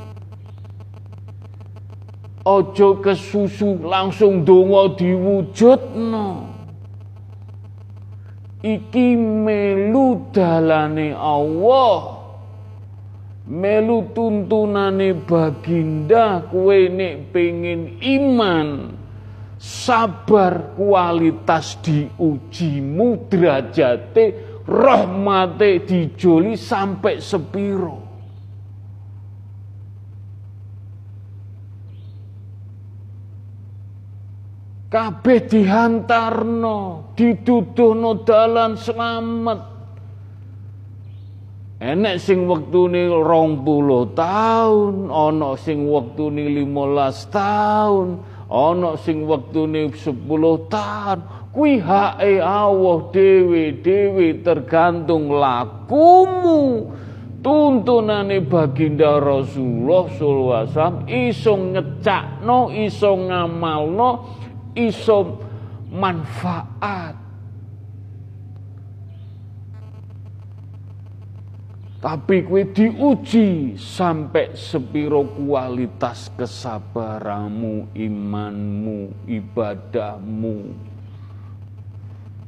Ojo kesusu langsung donga diwujudno iki melu dalane Allah. Melu tuntunane baginda kue nek pengen iman sabar kualitas diuji mudrajate rahmate dijoli sampai sepiro kabeh dihantarno, diduduhno dalan selamat. Enek sing wektune 20 tahun, ana sing wektune 15 tahun, ana sing wektune 10 tahun. Kuwi hake Allah dewe-dewe tergantung lakumu. Tuntunane baginda Rasulullah sallallahu alaihi wasallam iso ngecakno, iso ngamalno, iso manfaat. Tapi kue diuji sampai sepiro kualitas kesabaranmu, imanmu, ibadahmu,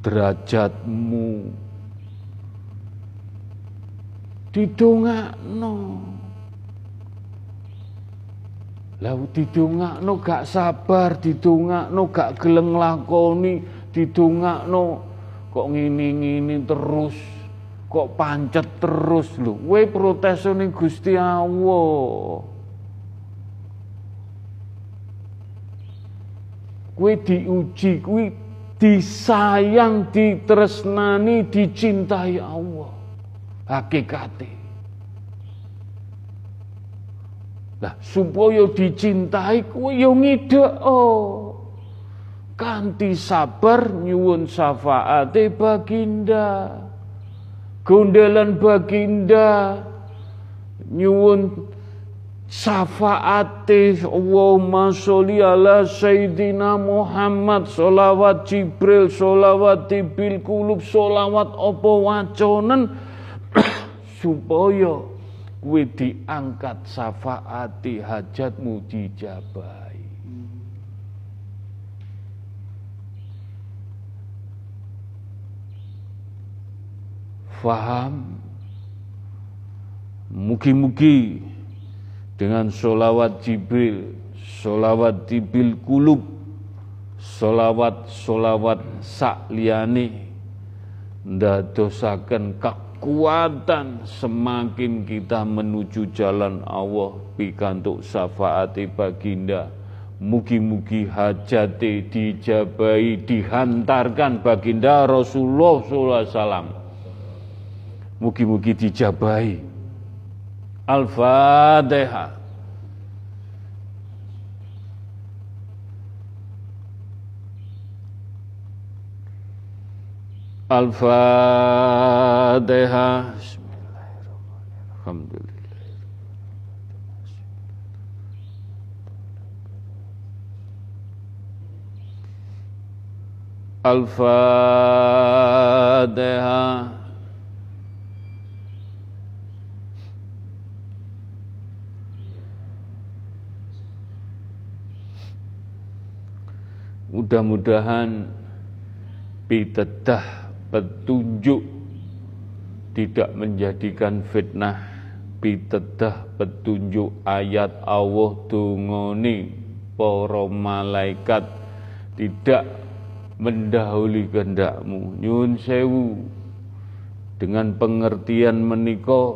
derajatmu. Didongakno. Lah didongakno gak sabar, didongakno gak gelem lakoni, didongakno kok ngini-ngini terus, kok pancet terus lho. Kowe protes ning Gusti Allah. Kowe diuji, kowe disayang, ditresnani, dicintai Allah. Hakikate. Lah supaya dicintai kuwi yo oh. Kanti sabar nyuwun syafaate baginda. Gondelan baginda nyuwun syafaate Allahumma sholli ala Sayyidina Muhammad solawat Jibril solawat Tibil Kulub solawat opo waconen [COUGHS] supaya kuwi diangkat syafaati hajatmu dijabahi. Faham? Mugi-mugi dengan solawat Jibril solawat Tibil Kulub solawat-solawat sakliyane ndadosaken kak kekuatan semakin kita menuju jalan Allah. Pikantuk syafaati baginda. Mugi-mugi hajate dijabai dihantarkan baginda Rasulullah sallallahu alaihi wasallam. Mugi-mugi dijabai. Al-Fatihah Al-Fatihah. Alhamdulillah. Al-Fatihah. Mudah-mudahan bitedah petunjuk tidak menjadikan fitnah. Bitedah petunjuk ayat Allah tungoni para malaikat. Tidak mendahului kehendakmu. Nyun sewu. Dengan pengertian menika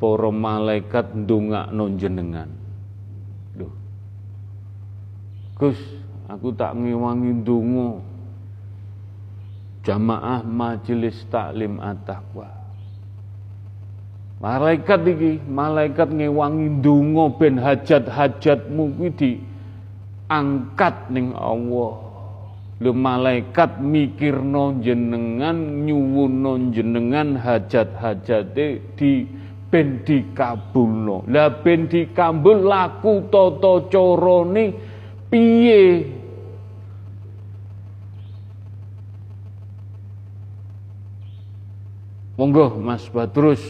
para malaikat ndongakno jenengan. Gus aku tak ngewangi ndonga jamaah majelis taklim at-taqwa. Malaikat iki, malaikat ngewangi ndonga ben hajat-hajatmu kuwi diangkat ning Allah. Lho malaikat mikirno jenengan nyuwuno jenengan hajat-hajate di ben dikabulno. Lah ben dikabul laku tata carane piye? Monggo Mas Badrus.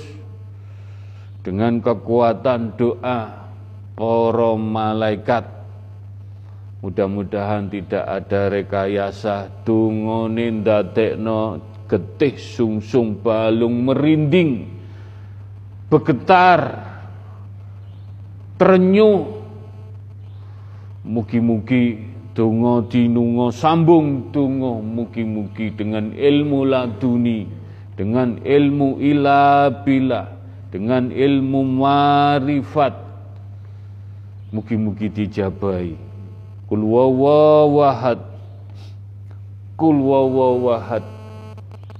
Dengan kekuatan doa para malaikat Mudah-mudahan tidak ada rekayasa. Dungone ndadekno getih sungsung balung merinding bergetar terenyuh. Mugi-mugi donga dinunga sambung donga mugi-mugi dengan ilmu laduni dengan ilmu ila bila dengan ilmu marifat. Mugi-mugi dijabai. Kul wawawahad Kul wawawahad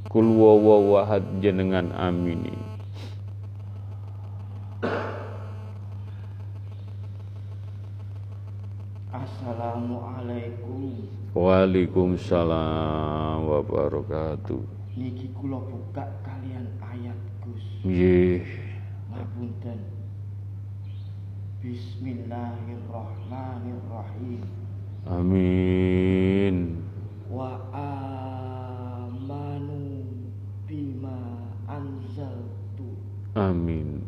Kul wawawahad jenengan amini. Assalamualaikum. Waalaikumsalam wabarakatuh Niki kula buka kalian ayat Gus Nggih Ngapunten Bismillahirrahmanirrahim. Amin. Wa amanu bima anzaltu. Amin.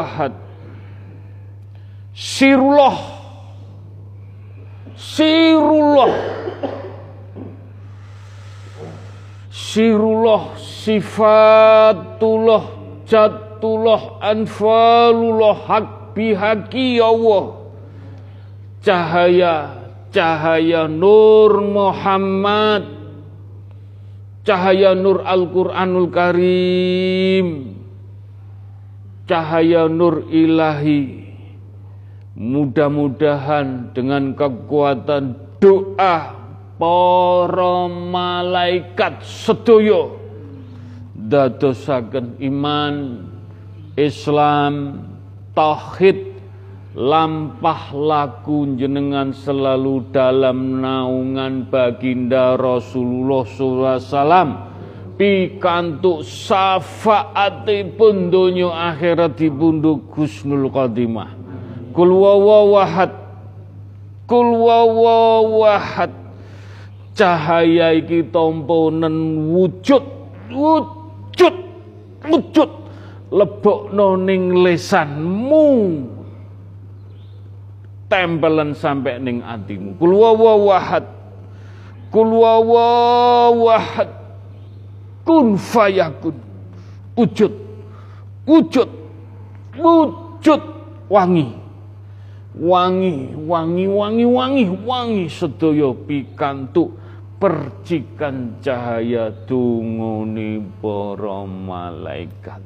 Wawahad Sirullah Sirullah Sirullah Sifatullah Jatullah Anfalullah Hak bihaki ya Allah. Cahaya Cahaya Nur Muhammad. Cahaya Nur Al-Quranul Karim cahaya nur ilahi. Mudah-mudahan dengan kekuatan doa para malaikat sedoyo dadosaken iman Islam tauhid lampah laku jenengan selalu dalam naungan baginda Rasulullah SAW pikantuk syafaatipun donya akhirat dipundhut Gusnul Qadimah. Kul wawahad kul wawahad cahaya iki tamponen wujud wujud wujud. Lebokno ning lesanmu. Tempelan sampai ning atimu. Kul wawahad kul wawahad kun fayakun wujud. Wujud. Wujud. Wangi. Wangi wangi wangi wangi wangi sedaya pikantuk percikan cahaya tungoni para malaikat.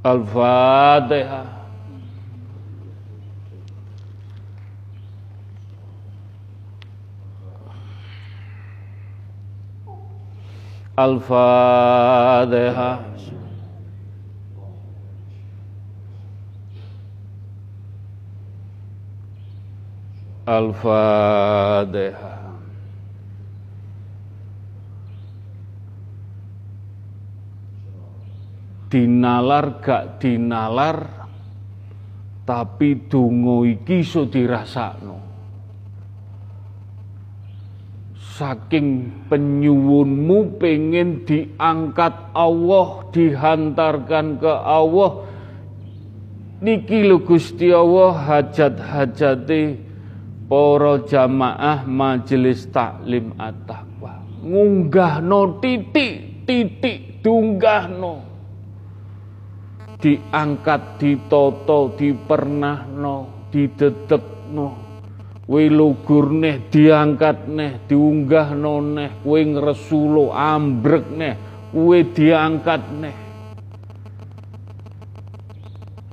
Al-Fatihah Al-Fatihah Al-Fatihah Dinalar gak dinalar tapi donga iki dirasakno saking penyuwunmu pengen diangkat Allah dihantarkan ke Allah. Niki lho Gusti Allah hajat-hajate para jamaah majelis taklim at-taqwa. Ngunggahno titik titik dunggahno. Diangkat ditoto dipernahno didedekno kowe lugur neh diangkat neh diunggah neh kowe ngresulo ambrek neh kowe diangkat neh.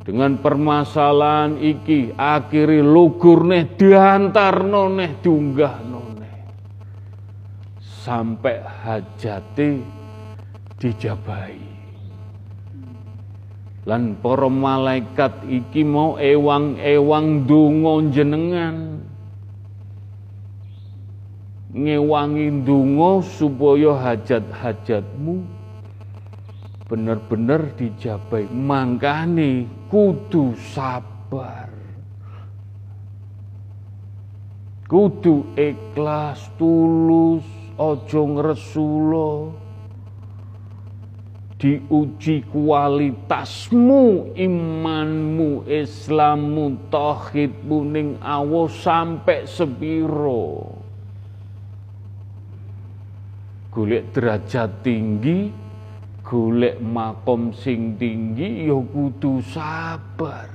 Dengan permasalahan iki akhirnya lugur neh diantarno neh diunggah neh. Sampai hajati dijabai lan para malaikat iki mau ewang-ewang donga jenengan ngewangi donga supaya hajat-hajatmu bener-bener dijabai. Mangkane kudu sabar. Kudu ikhlas tulus ojo ngresula. Diuji kualitasmu imanmu islammu tauhidmu ning Allah sampai sepiro golek derajat tinggi golek makom sing tinggi ya kudu sabar.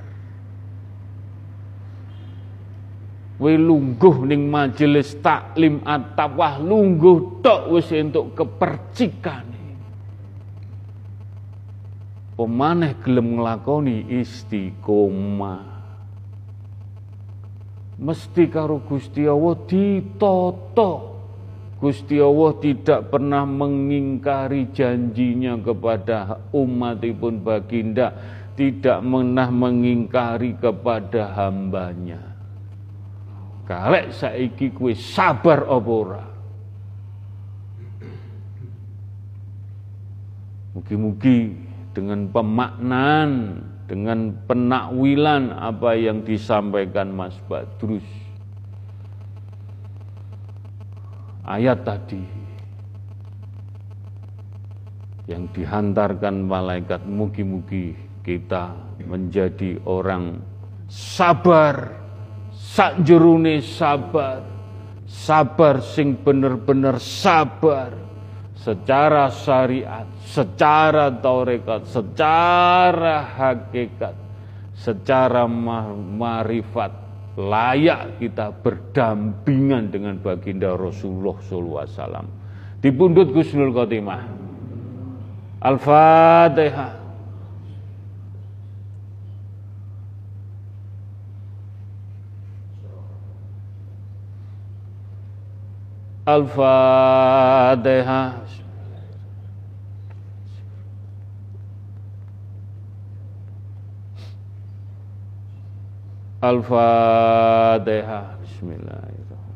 We lungguh ning majelis taklim at-taqwa lungguh tok wis entuk kepercikane. Pemaneh gelem nglakoni istiqomah. Mesti karo Gusti Allah ditata Gusti Allah tidak pernah mengingkari janjinya kepada umatipun baginda, tidak pernah mengingkari kepada hambanya. Kalek saiki kue sabar apa Mugi-mugi dengan pemaknaan, dengan penakwilan apa yang disampaikan Mas Badrus ayat tadi yang dihantarkan malaikat mugi-mugi kita menjadi orang sabar sakjerune sabar sabar sing bener-bener sabar secara syariat secara taurekat secara hakikat secara marifat layak kita berdampingan dengan baginda Rasulullah SAW. Dipundut Gusnul Khotimah. Al-Fatihah. Al-Fatihah. Al-Fatihah. Bismillahirrahmanirrahim.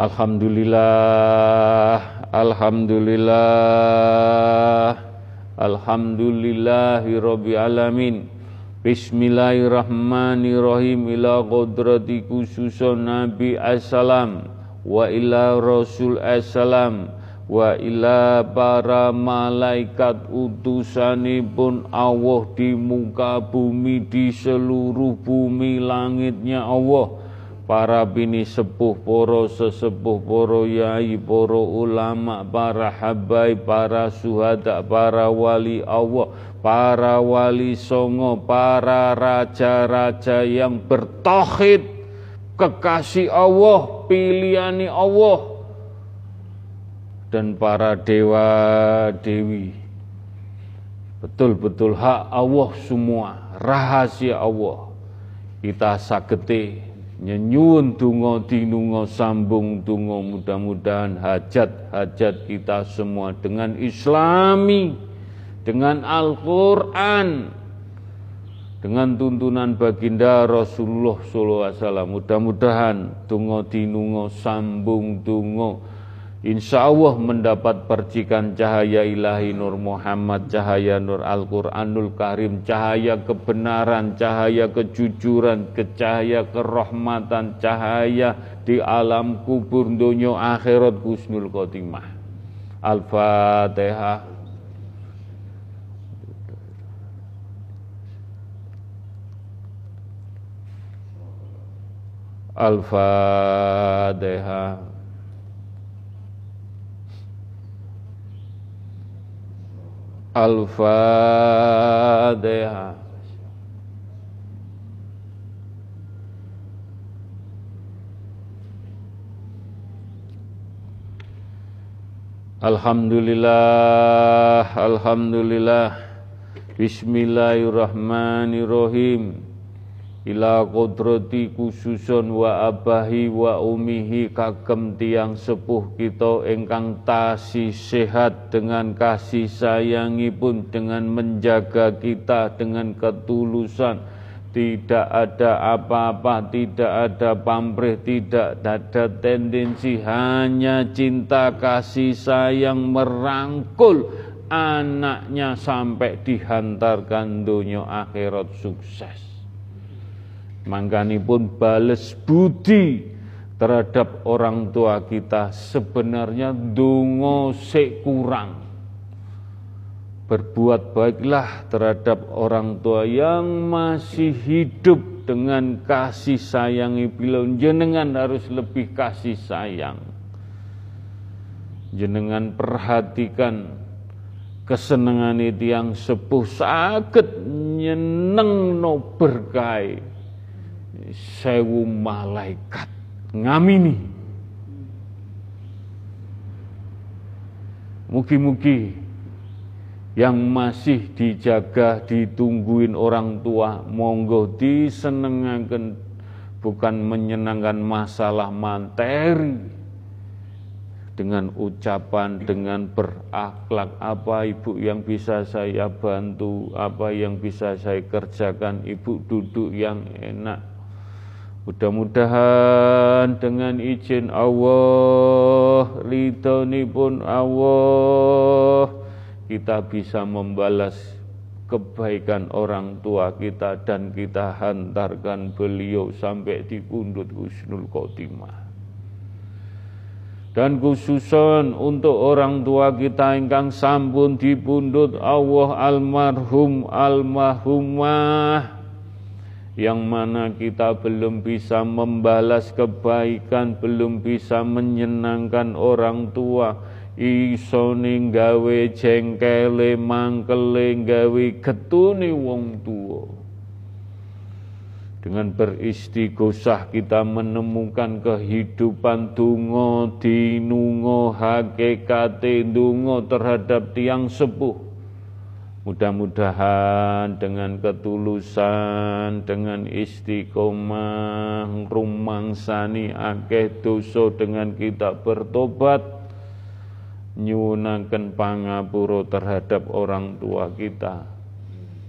Alhamdulillah, Alhamdulillah, Alhamdulillahi Rabbi Alamin. Bismillahirrahmanirrahim ila qudrati khususun Nabi Assalam wa ila Rasul Assalam wa ila para malaikat utusanipun Allah di muka bumi di seluruh bumi langitnya Allah. Para bini sepuh, poro sesepuh, poro yai, poro ulama, para habai, para suhada, para wali Allah, para wali songo, para raja-raja yang bertauhid, kekasih Allah, pilihani Allah, dan para dewa-dewi. Betul-betul hak Allah semua, rahasia Allah. Kita sagete nyenyun tungo dinungo sambung tungo mudah-mudahan hajat-hajat kita semua dengan islami dengan Al-Quran dengan tuntunan baginda Rasulullah SAW mudah-mudahan tungo dinungo sambung tungo Insya Allah mendapat percikan cahaya ilahi Nur Muhammad, cahaya Nur Al-Quranul Karim, cahaya kebenaran, cahaya kejujuran, cahaya kerahmatan, cahaya di alam kubur dunia akhirat husnul khotimah. Al-Fatihah. Al-Fatihah. Al-Fatihah. Alhamdulillah, Alhamdulillah Bismillahirrahmanirrahim ila kodrati khususun wa abahi wa umihi kagem tiang sepuh kita ingkang tasi sehat dengan kasih sayangipun dengan menjaga kita dengan ketulusan. Tidak ada apa-apa, tidak ada pamrih, tidak ada tendensi, hanya cinta kasih sayang merangkul anaknya sampai dihantarkan dunia akhirat sukses pun bales budi terhadap orang tua kita sebenarnya dungo sekurang berbuat baiklah terhadap orang tua yang masih hidup dengan kasih sayang. Bila jenengan harus lebih kasih sayang. Jenengan perhatikan kesenangan itu yang sepuh sakit nyeneng no berkai sewu malaikat. Ngamini. Mugi-mugi yang masih dijaga ditungguin orang tua monggo disenengaken bukan menyenangkan masalah materi. Dengan ucapan, dengan berakhlak, apa ibu yang bisa saya bantu, apa yang bisa saya kerjakan, ibu duduk yang enak, Mudah-mudahan dengan izin Allah, ridhoni pun Allah, kita bisa membalas kebaikan orang tua kita dan kita hantarkan beliau sampai di pundut Husnul Khotimah. Dan khususon untuk orang tua kita ingkang sampun dipundhut Allah almarhum almarhumah yang mana kita belum bisa membalas kebaikan, belum bisa menyenangkan orang tua, iso gawe jengkele mangkele gawe getune wong tua. Dengan beristighosah kita menemukan kehidupan dungo dinungo hakikate dungo terhadap tiang sepuh Mudah-mudahan dengan ketulusan, dengan istiqomah, rumangsani akeh dosa dengan kita bertobat, nyunakan pangapuro terhadap orang tua kita.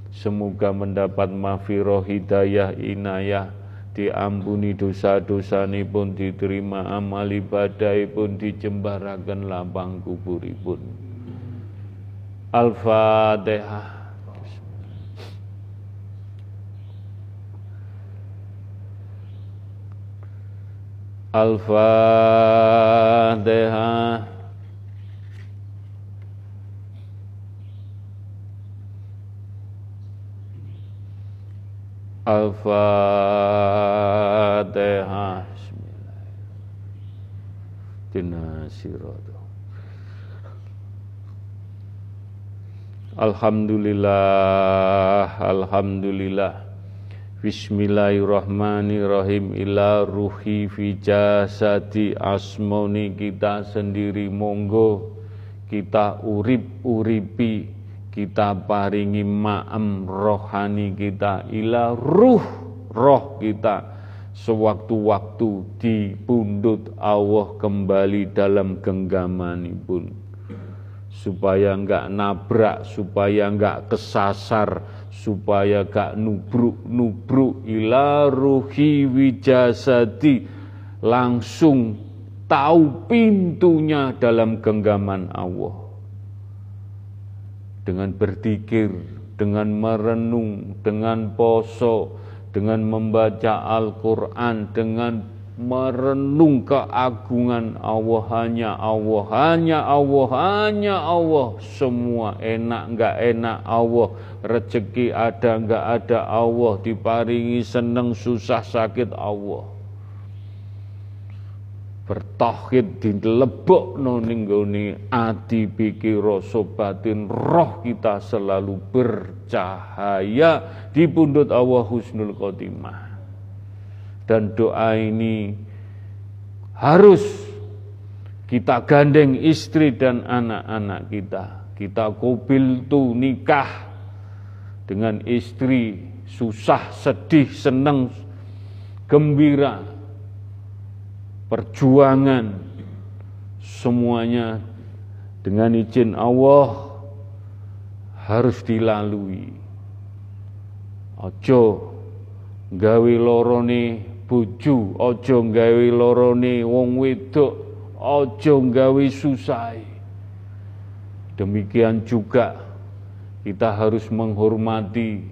Semoga mendapat mafiroh hidayah inayah, diampuni dosa-dosa pun diterima amal ibadah pun dijembarakan lapang kuburipun. Al-Fatihah. Al-Fatihah. Al-Fatihah. Tina sirata Alhamdulillah Alhamdulillah. Bismillahirrahmanirrahim. Ila ruhi fi jasadi asmoni kita sendiri. Monggo kita urip uripi kita paringi ma'am rohani kita. Ila ruh roh kita. Sewaktu-waktu dipundut Allah kembali dalam genggaman pun supaya enggak nabrak supaya enggak kesasar supaya gak nubruk-nubruk. Ila ruhi wijasadi langsung tahu pintunya dalam genggaman Allah. Dengan berzikir dengan merenung dengan poso dengan membaca Al-Quran dengan merenung keagungan Allah. Hanya Allah hanya Allah hanya Allah. Semua enak enggak enak Allah. Rezeki ada enggak ada Allah. Diparingi seneng susah sakit Allah. Bertauhid dilebok ning gone ati pikir batin. Roh kita selalu bercahaya. Di pundut Allah husnul khotimah dan doa ini harus kita gandeng istri dan anak-anak kita. Kita kubil tu nikah dengan istri susah, sedih, senang, gembira, perjuangan semuanya dengan izin Allah harus dilalui. Ojo gawe lorone bojo aja gawe lorone wong wedok aja gawe susah demikian juga kita harus menghormati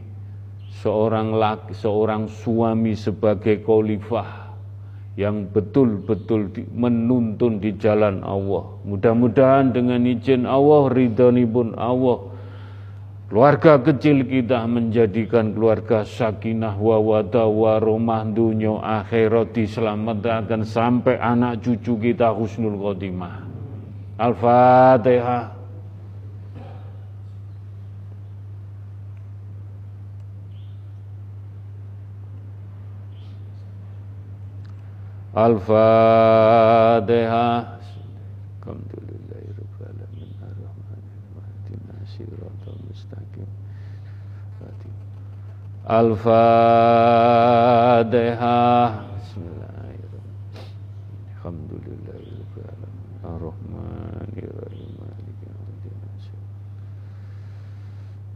seorang laki, seorang suami sebagai khalifah yang betul-betul menuntun di jalan Allah. Mudah-mudahan dengan izin Allah, ridhoni pun Allah, Keluarga kecil kita menjadikan keluarga sakinah wa wada wa rumah dunia akhirat diselamatkan sampai anak cucu kita husnul khotimah. Al-Fatihah. Al-Fatihah. Al-Fatihah.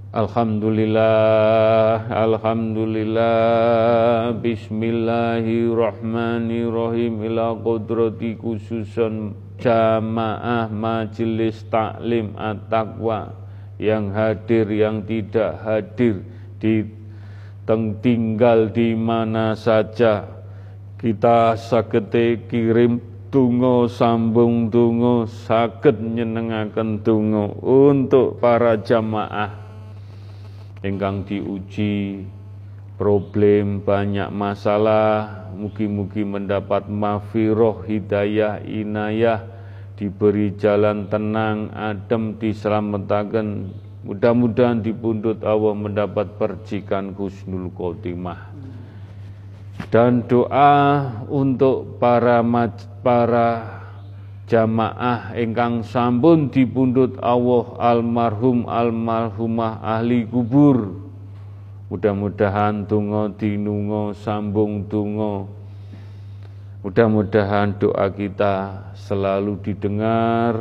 Alhamdulillah, Alhamdulillah, Bismillahirrahmanirrahim. Ila qudrati khususan jamaah majelis taklim at-taqwa. Yang hadir yang tidak hadir di teng tinggal di mana saja. Kita sagete kirim tungo sambung tungo saged nyenengaken tungo untuk para jamaah. Ingkang diuji problem banyak masalah mugi-mugi mendapat mafiroh hidayah inayah diberi jalan tenang adem diselamatkan Mudah-mudahan di pundut Allah mendapat percikan husnul khotimah. Dan doa untuk para para jamaah ingkang sampun dipundhut Allah almarhum almarhumah ahli kubur. Mudah-mudahan tungo dinungo sambung tungo. Mudah-mudahan doa kita selalu didengar,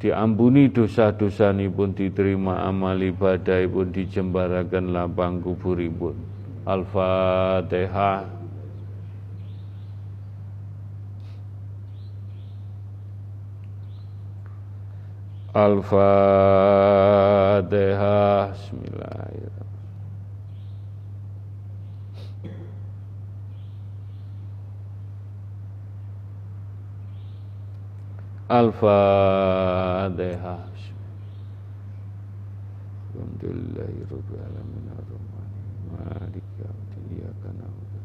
diampuni dosa-dosa pun diterima amal ibadah pun dijembarakan lapang kuburipun. Al-Fatihah Al-Fatihah Bismillahirrahmanirrahim Al-Fatihah. Alhamdulillahi rabbil alamin arrahman malik yaumiddin iyyaka na'budu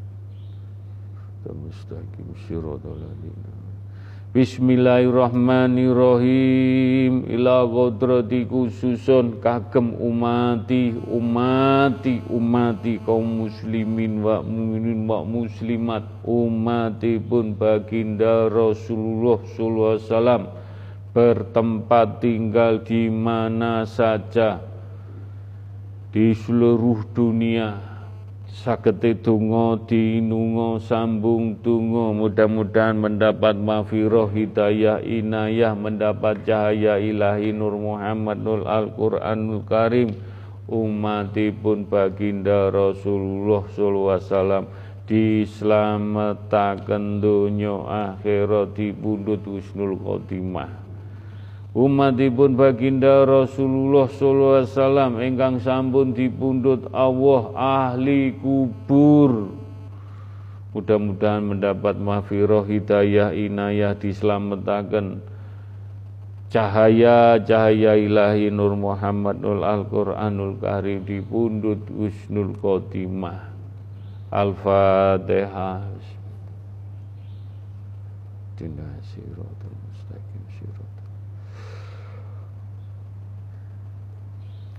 wa mustaqim syiratal ladzina Bismillahirrahmanirrahim. Ila kodrati khususun. Kagem umati umati umati kaum muslimin wa mukminin wa muslimat. Umati pun baginda Rasulullah sallallahu alaihi wasallam. Bertempat tinggal di mana saja. Di seluruh dunia sagete donga dinunga sambung tungo mudah-mudahan mendapat mafiroh hidayah inayah mendapat cahaya ilahi nur Muhammad nur Al-Qur'anul Karim. Umatipun baginda Rasulullah sallallahu alaihi wasallam dislametaken donya akhirat dipundhut husnul khotimah umatipun baginda Rasulullah sallallahu alaihi wasallam ingkang sampun dipundhut Allah ahli kubur. Mudah-mudahan mendapat mahfirah hidayah inayah dislametaken. Cahaya-cahaya ilahi Nur Muhammad Nur Al-Quranul Karim dipundhut Husnul Khotimah. Al-Fatihah. Dinasirot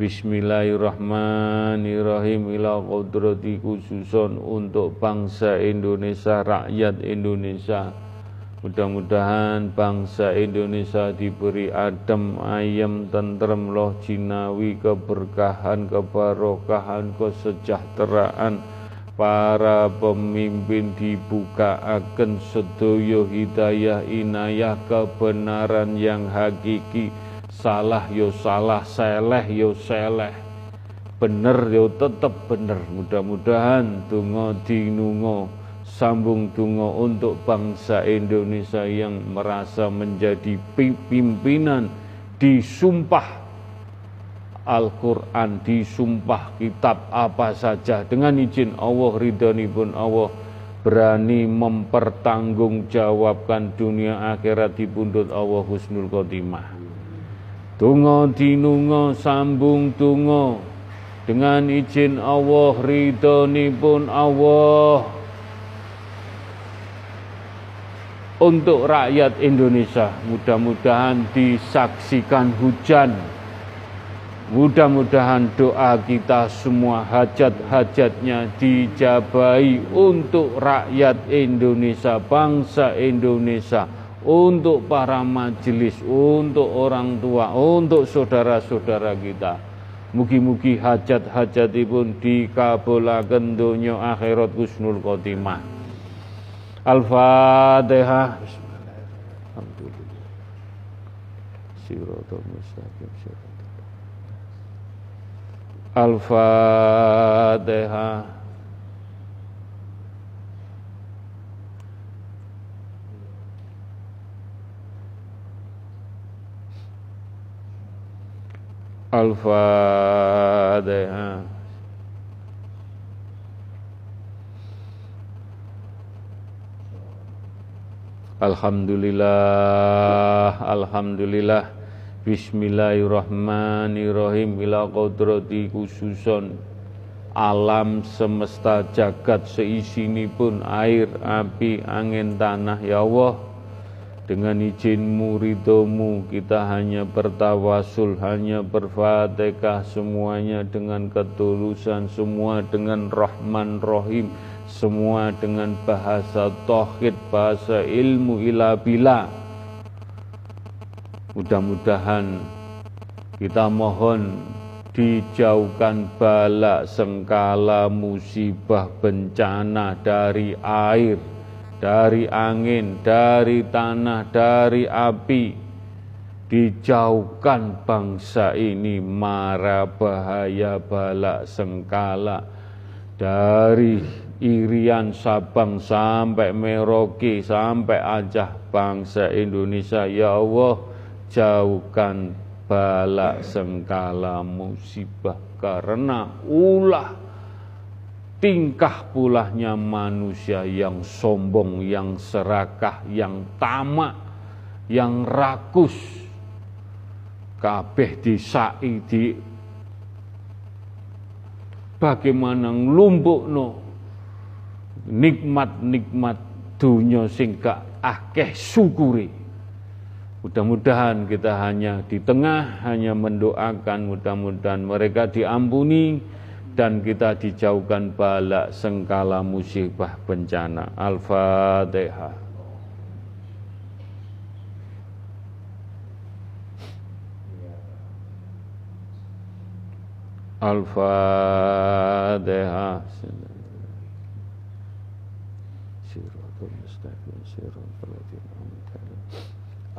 Bismillahirrahmanirrahim ila qudrati khususon untuk bangsa Indonesia, rakyat Indonesia. Mudah-mudahan bangsa Indonesia diberi adem, ayam, tentrem, loh jinawi, keberkahan, kebarokahan, kesejahteraan. Para pemimpin dibuka akan sedoyo hidayah inayah kebenaran yang hakiki salah yo salah, seleh yo seleh, bener yo tetep bener. Mudah-mudahan tungo dinungo sambung tungo untuk bangsa Indonesia yang merasa menjadi pimpinan disumpah Al-Quran disumpah kitab apa saja dengan izin Allah ridhani pun Allah berani mempertanggungjawabkan dunia akhirat di pundut Allah husnul khotimah. Tungo dinungo sambung tungo dengan izin Allah pun Allah. Untuk rakyat Indonesia mudah-mudahan disaksikan hujan. Mudah-mudahan doa kita semua hajat-hajatnya dijabai untuk rakyat Indonesia bangsa Indonesia untuk para majelis, untuk orang tua, untuk saudara-saudara kita. Mugi-mugi hajat-hajat pun dikabulaken dunya akhirat husnul khotimah. Al-Fatihah. Al-Fatihah. Al-Fatihah. Alhamdulillah, Alhamdulillah. Bismillahirrahmanirrahim. Ila kodrati khususon Alam semesta jagat seisi pun Air, api, angin, tanah Ya Allah dengan izinmu, ridhomu, kita hanya bertawasul, hanya berfatihah semuanya dengan ketulusan, semua dengan rahman rohim, semua dengan bahasa tauhid, bahasa ilmu ila bila. Mudah-mudahan kita mohon dijauhkan bala sengkala musibah bencana dari air, dari angin, dari tanah, dari api. Dijauhkan bangsa ini mara bahaya balak sengkala. dari Irian Sabang sampai Merauke sampai Aceh bangsa Indonesia ya Allah jauhkan bala sengkala musibah karena ulah tingkah pulahnya manusia yang sombong, yang serakah, yang tamak, yang rakus. Kabeh disai di bagaimana nglumpukno nikmat-nikmat dunia sing gak akeh syukuri. Mudah-mudahan kita hanya di tengah hanya mendoakan mudah-mudahan mereka diampuni dan kita dijauhkan balak sengkala musibah bencana. Al-Fatihah. Al-Fatihah.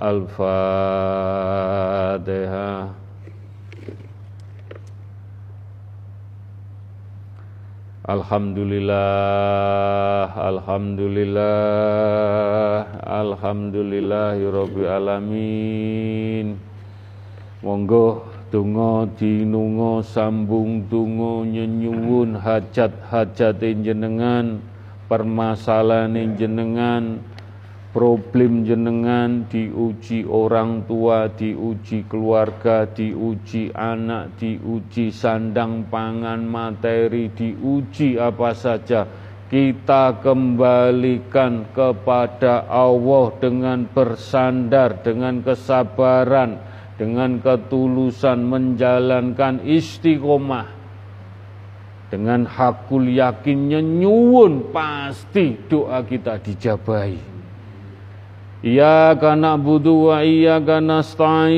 Al-Fatihah. Alhamdulillah, Alhamdulillah, Alhamdulillahirabbil alamin. Monggo donga dinunga sambung donga nyenyuwun hajat-hajat jenengan, permasalahan jenengan, problem jenengan diuji orang tua, diuji keluarga, diuji anak, diuji sandang pangan materi, diuji apa saja. Kita kembalikan kepada Allah dengan bersandar, dengan kesabaran, dengan ketulusan menjalankan istiqomah. Dengan hakul yakinnya nyuwun pasti doa kita dijabahi. Iyyaka na'budu wa iyyaka nasta'in.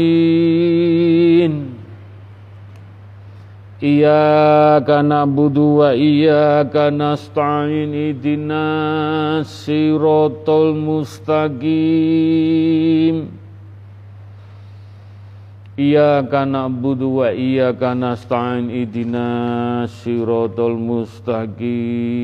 Iyyaka na'budu wa iyyaka nasta'in. Ihdinas siratal mustaqim. Iyyaka na'budu wa iyyaka nasta'in. Ihdinas siratal mustaqim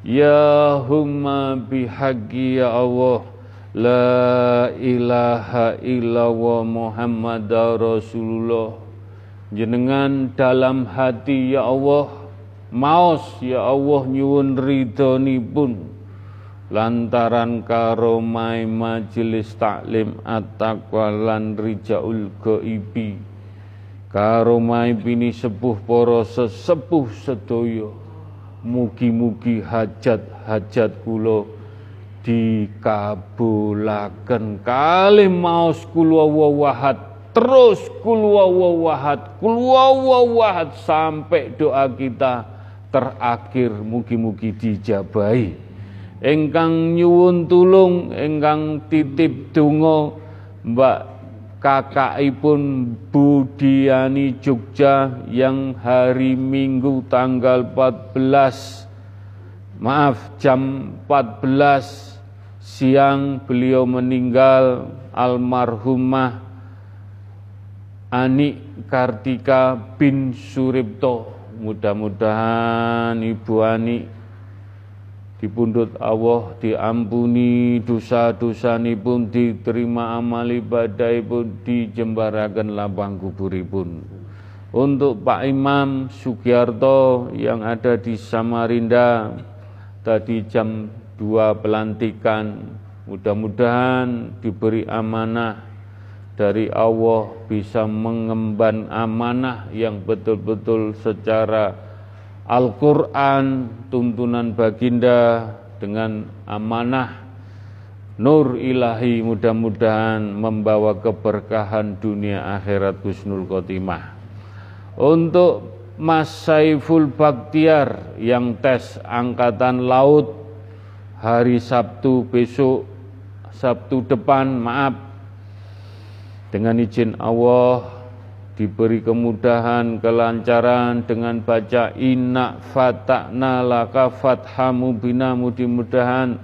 Ya humma bihaqi ya Allah. La ilaha illallah Muhammad Rasulullah. Jenengan dalam hati ya Allah. Maos ya Allah nyuwun ridhoni pun Lantaran karomai majelis taklim at-taqwa lan rijaul gaibi Karomai bini sepuh poro sesepuh sedoyo Mugi-mugi hajat-hajat kula dikabulaken. Kali maos kul wahad terus kul wahad kul wahad sampai doa kita terakhir. Mugi-mugi dijabahi. Engkang nyuwun tulung engkang titip donga Mbak kakakipun Budiani Jogja yang hari Minggu tanggal 14 maaf jam 14 siang beliau meninggal almarhumah Ani Kartika bin Suripto. Mudah-mudahan Ibu Ani dipundhut Allah diampuni dosa-dosa pun diterima amal ibadah pun dijembarakan lapang kuburipun. Untuk Pak Imam Sugiarto yang ada di Samarinda tadi jam 2 pelantikan mudah-mudahan diberi amanah dari Allah bisa mengemban amanah yang betul-betul secara Al-Quran, tuntunan baginda dengan amanah nur ilahi mudah-mudahan membawa keberkahan dunia akhirat husnul khotimah. Untuk Mas Saiful Baktiar yang tes angkatan laut hari Sabtu besok, Sabtu depan, maaf. Dengan izin Allah diberi kemudahan, kelancaran dengan baca inna fata'na laka fathamu bina mudah-mudahan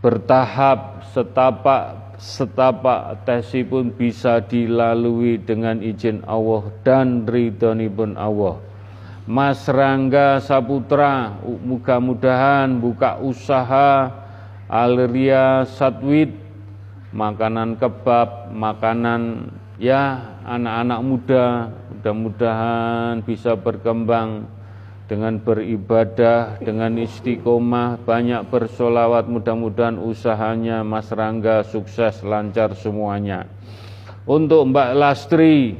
bertahap setapak setapak tesi pun bisa dilalui dengan izin Allah dan pun Allah. Mas Rangga Saputra, mudah-mudahan buka usaha Aleria Satwit, makanan kebab, makanan ya anak-anak muda, mudah-mudahan bisa berkembang dengan beribadah, dengan istiqomah, banyak bersolawat, mudah-mudahan usahanya Mas Rangga sukses, lancar semuanya. Untuk Mbak Lastri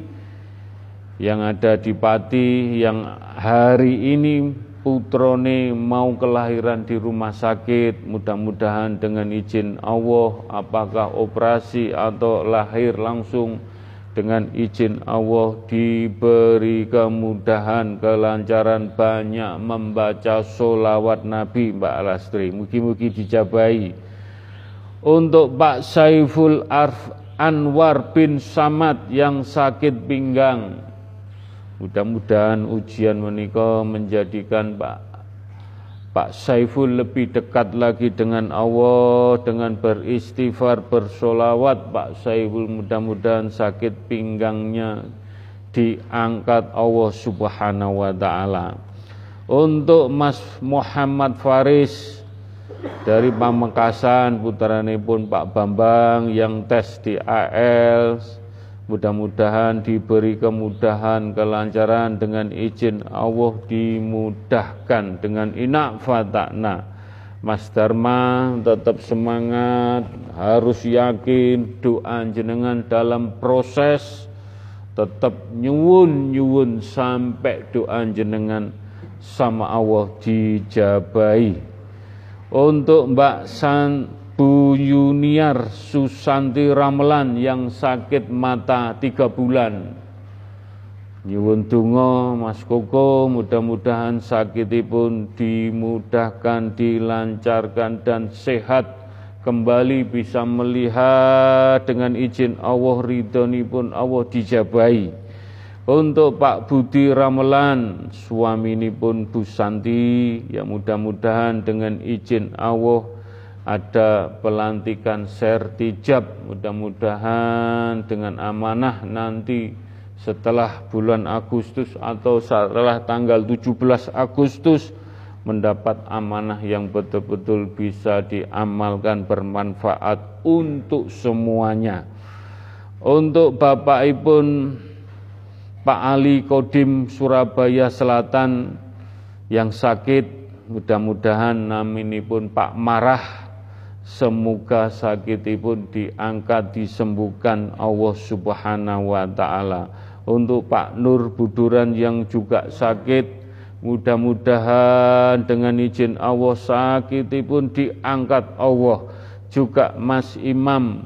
yang ada di Pati, yang hari ini putrone mau kelahiran di rumah sakit, mudah-mudahan dengan izin Allah, apakah operasi atau lahir langsung, dengan izin Allah diberi kemudahan, kelancaran banyak membaca solawat Nabi Mbak Alastri. Mugi-mugi dijabai. Untuk Pak Saiful Arf Anwar bin Samad yang sakit pinggang. Mudah-mudahan ujian menikah menjadikan Pak Pak Saiful lebih dekat lagi dengan Allah dengan beristighfar, bersolawat. Pak Saiful mudah-mudahan sakit pinggangnya diangkat Allah subhanahu wa ta'ala. Untuk Mas Muhammad Faris dari Pamekasan putrane pun Pak Bambang yang tes di AL Mudah-mudahan diberi kemudahan, kelancaran dengan izin Allah dimudahkan dengan inak fatakna. Mas Dharma tetap semangat, harus yakin doa jenengan dalam proses tetap nyuwun-nyuwun sampai doa jenengan sama Allah dijabai. Untuk Mbak San Bu Yuniar Susanti Ramelan yang sakit mata tiga bulan. Nyuwun Mas Koko mudah-mudahan sakitipun dimudahkan, dilancarkan dan sehat kembali bisa melihat dengan izin Allah ridhoni pun Allah dijabai. Untuk Pak Budi Ramelan, suami ini pun Bu Santi, ya mudah-mudahan dengan izin Allah ada pelantikan sertijab mudah-mudahan dengan amanah nanti setelah bulan Agustus atau setelah tanggal 17 Agustus mendapat amanah yang betul-betul bisa diamalkan bermanfaat untuk semuanya. Untuk Bapak Ibu Pak Ali Kodim Surabaya Selatan yang sakit mudah-mudahan naminipun Pak Marah Semoga sakitipun diangkat disembuhkan Allah Subhanahu wa taala. Untuk Pak Nur Buduran yang juga sakit, mudah-mudahan dengan izin Allah sakitipun diangkat Allah. Juga Mas Imam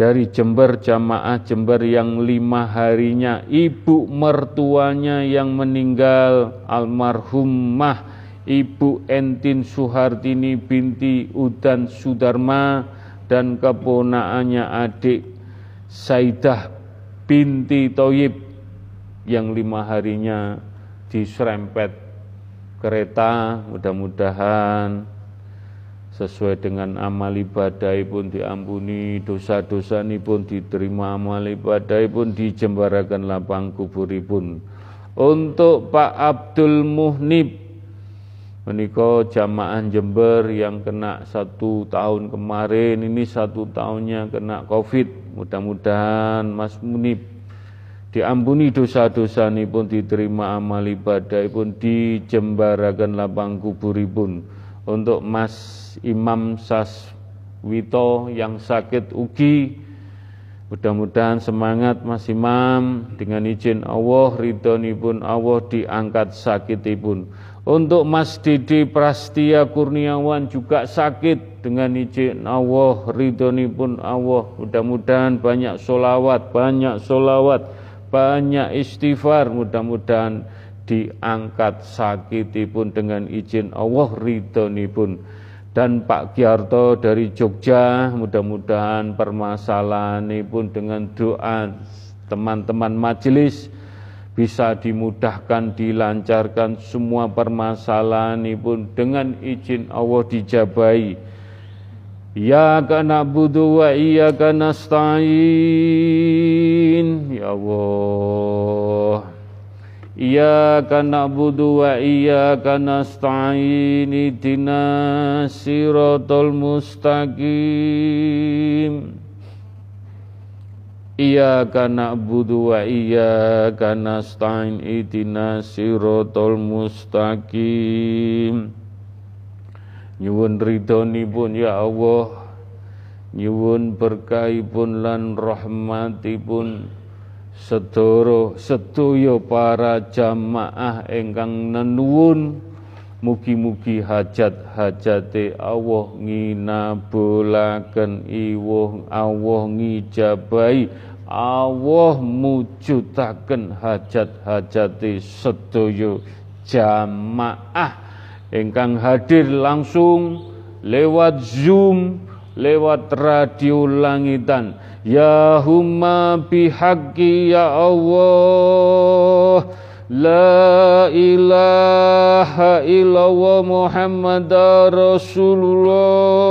dari Jember jamaah Jember yang lima harinya ibu mertuanya yang meninggal almarhumah Ibu Entin Suhartini binti Udan Sudarma dan keponaannya adik Saidah binti Toyib yang lima harinya diserempet kereta mudah-mudahan sesuai dengan amal ibadah pun diampuni dosa-dosa ini pun diterima amal ibadah pun dijembarakan lapang kuburipun. Untuk Pak Abdul Muhnib Menika jamaah Jember yang kena satu tahun kemarin ini satu tahunnya kena COVID. Mudah-mudahan Mas Munib diampuni dosa-dosa ini pun diterima amal ibadah pun dijembarakan lapang kuburipun. Untuk Mas Imam Saswito yang sakit ugi mudah-mudahan semangat Mas Imam. Dengan izin Allah ridhoni pun Allah diangkat sakitipun untuk Mas Didi Prastia Kurniawan juga sakit dengan izin Allah, ridhoni pun Allah. Mudah-mudahan banyak solawat, banyak solawat, banyak istighfar. Mudah-mudahan diangkat sakitipun dengan izin Allah ridhonipun. Dan Pak Giarto dari Jogja mudah-mudahan permasalahan ini pun dengan doa teman-teman majelis bisa dimudahkan, dilancarkan semua permasalahan pun dengan izin Allah dijabai. Ya kana budu wa iya kana nasta'in. Ya Allah. Iyyaka na'budu wa iyyaka nasta'in ihdinas siratal mustaqim Iyyaka na'budu wa iyyaka nasta'in ihdinas siratal mustaqim. Nyuwun ridhonipun ya Allah. Nyuwun berkahipun lan rahmatipun. Sedoro sedoyo para jamaah engkang nenuwun. Mugi-mugi hajat-hajate Allah nginabulaken iwuh Allah ngijabahi Allah mujudaken hajat-hajate sedoyo jamaah. Engkang hadir langsung lewat Zoom, lewat radio langitan. Ya humma bihaqqi ya Allah. La ilaha illallah Muhammad Rasulullah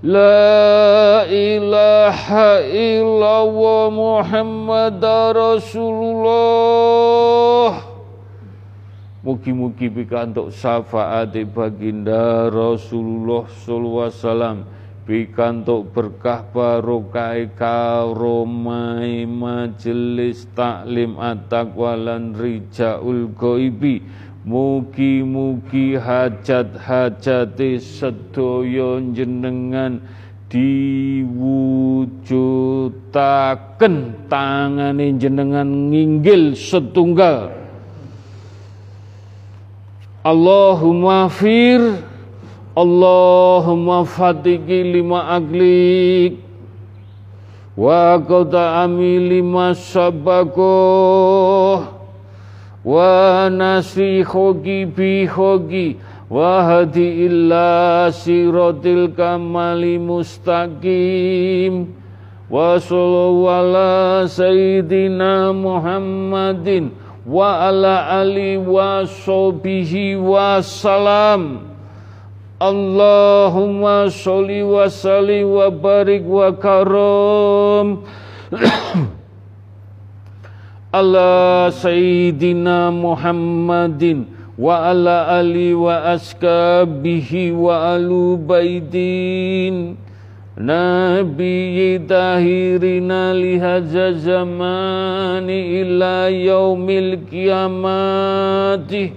La ilaha illallah Muhammad Rasulullah. Mugi-mugi pikantuk syafaat baginda Rasulullah sallallahu alaihi wasallam. Pikantuk berkah barokah karomai majelis taklim at-taqwa lan rijaul ghaibi mugi-mugi hajat-hajate sedaya jenengan diwujudaken tangane jenengan nginggil setunggal. Allahumma fir Allahumma fatiki lima aglik wa qata ami lima sabako wa nasi khogi bi khogi wa hadi illa siratil kamali mustaqim. Wa sallallahu ala sayyidina Muhammadin wa ala ali wa sahbihi wa salam. Allahumma sholli wa salli wa barik wa karam [COUGHS] ala sayyidina Muhammadin wa ala ali wa askabihi wa alu baidin. Nabi tahirina zamani ila yaumil kiamati.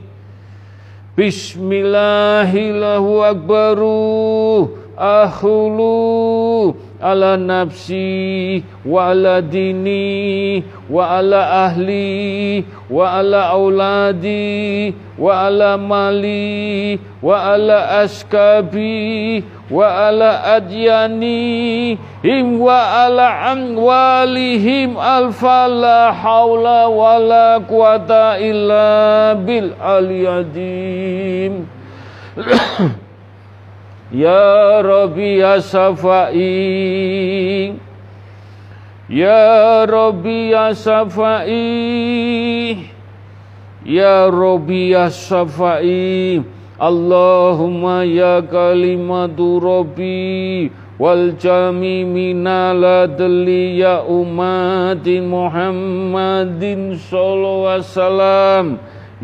Bismillahillahu akbaru ahulu ala nafsi wa ala dini wa ala ahli wa ala auladi wa ala mali wa ala askabi wa ala adyani him wa ala amwalihim alfa la hawla wa la quwata illa bil aliyadim [CLEARS THROAT] Ya Rabbi ya Safai Ya Rabbi ya Safai Ya Rabbi ya Safai Allahumma ya kalimatu Rabbi. Wal jami minal adli ya umatin Muhammadin sallallahu alaihi wasallam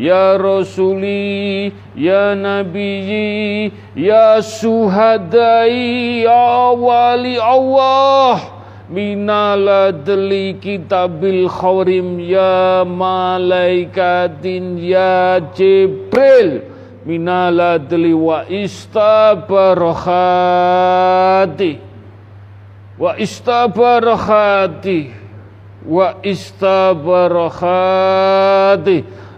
Ya Rasuli, Ya Nabi, Ya Suhadai, Ya Wali Allah. Minal adli kitabil khawrim ya malaikatin ya jibril. Minal adli wa istabarokhati wa istabarokhati wa istabarokhati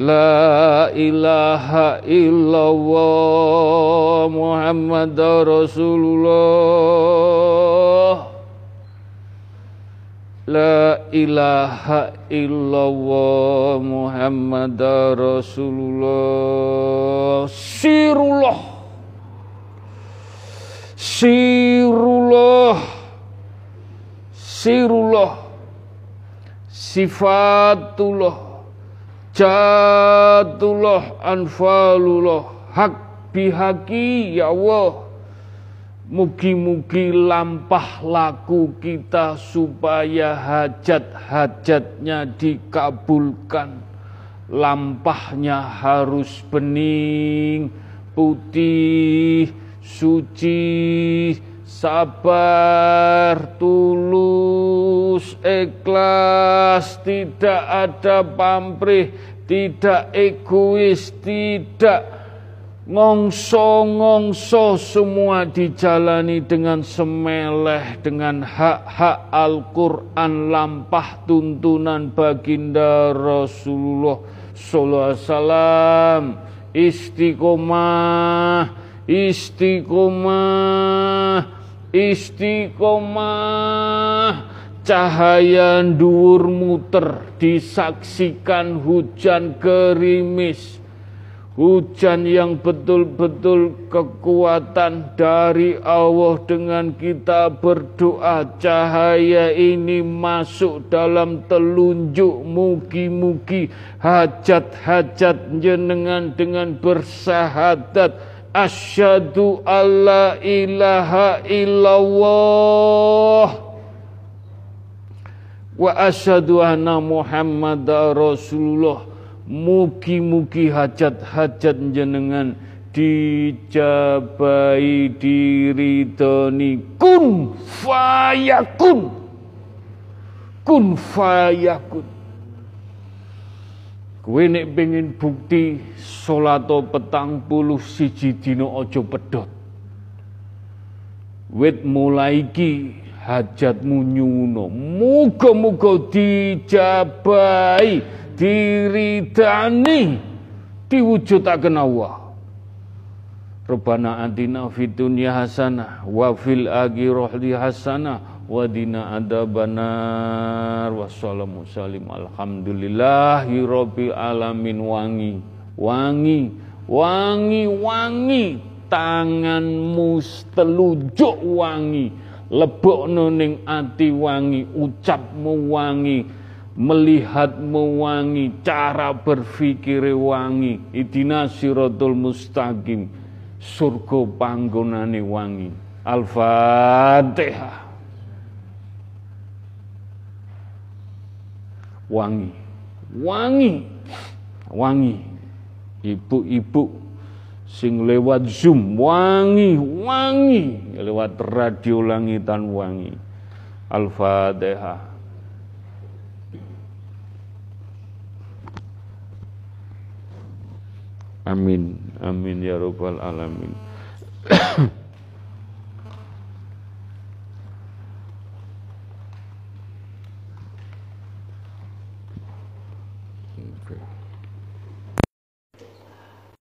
La ilaha illallah Muhammad Rasulullah. La ilaha illallah Muhammad Rasulullah. Sirullah. Sirullah. Sirullah. Sifatullah Jatullah Anfalullah Hak bihaki ya Allah Mugi-mugi lampah laku kita supaya hajat-hajatnya dikabulkan. Lampahnya harus bening, putih, suci, sabar, tulus, ikhlas, tidak ada pamrih, tidak egois, tidak ngongso-ngongso semua dijalani dengan semeleh dengan hak-hak Al-Quran lampah tuntunan baginda Rasulullah sallallahu alaihi wasallam. Istiqomah istiqomah istiqomah cahaya dhuwur muter disaksikan hujan gerimis. Hujan yang betul-betul kekuatan dari Allah dengan kita berdoa cahaya ini masuk dalam telunjuk mugi-mugi. Hajat-hajat jenengan dengan bersahadat asyhadu alla ilaha illallah wa asyhadu anna muhammadar rasulullah. Mugi-mugi hajat-hajat jenengan dijabai diridoni kun fayakun kun. Fayakun Kowe nek pengen bukti salato petang puluh siji dina aja pedhot. Wit mulai iki hajatmu nyuno. Muga-muga dijabai diridani diwujudaken Allah Rabbana atina fid dunya hasanah wa fil akhirati hasanah wa dina adzabannar wassalamu salim alhamdulillahi alamin wangi wangi wangi wangi tanganmu telunjuk wangi lebokno ning ati wangi ucapmu wangi melihatmu wangi, cara berpikir wangi, idina siratul mustaqim, surga panggonane wangi. Al-Fatihah. Wangi, wangi, wangi. Ibu-ibu sing lewat Zoom wangi, wangi, lewat radio langitan wangi. Al-Fatihah. Amin. Amin ya rabbal alamin. [COUGHS]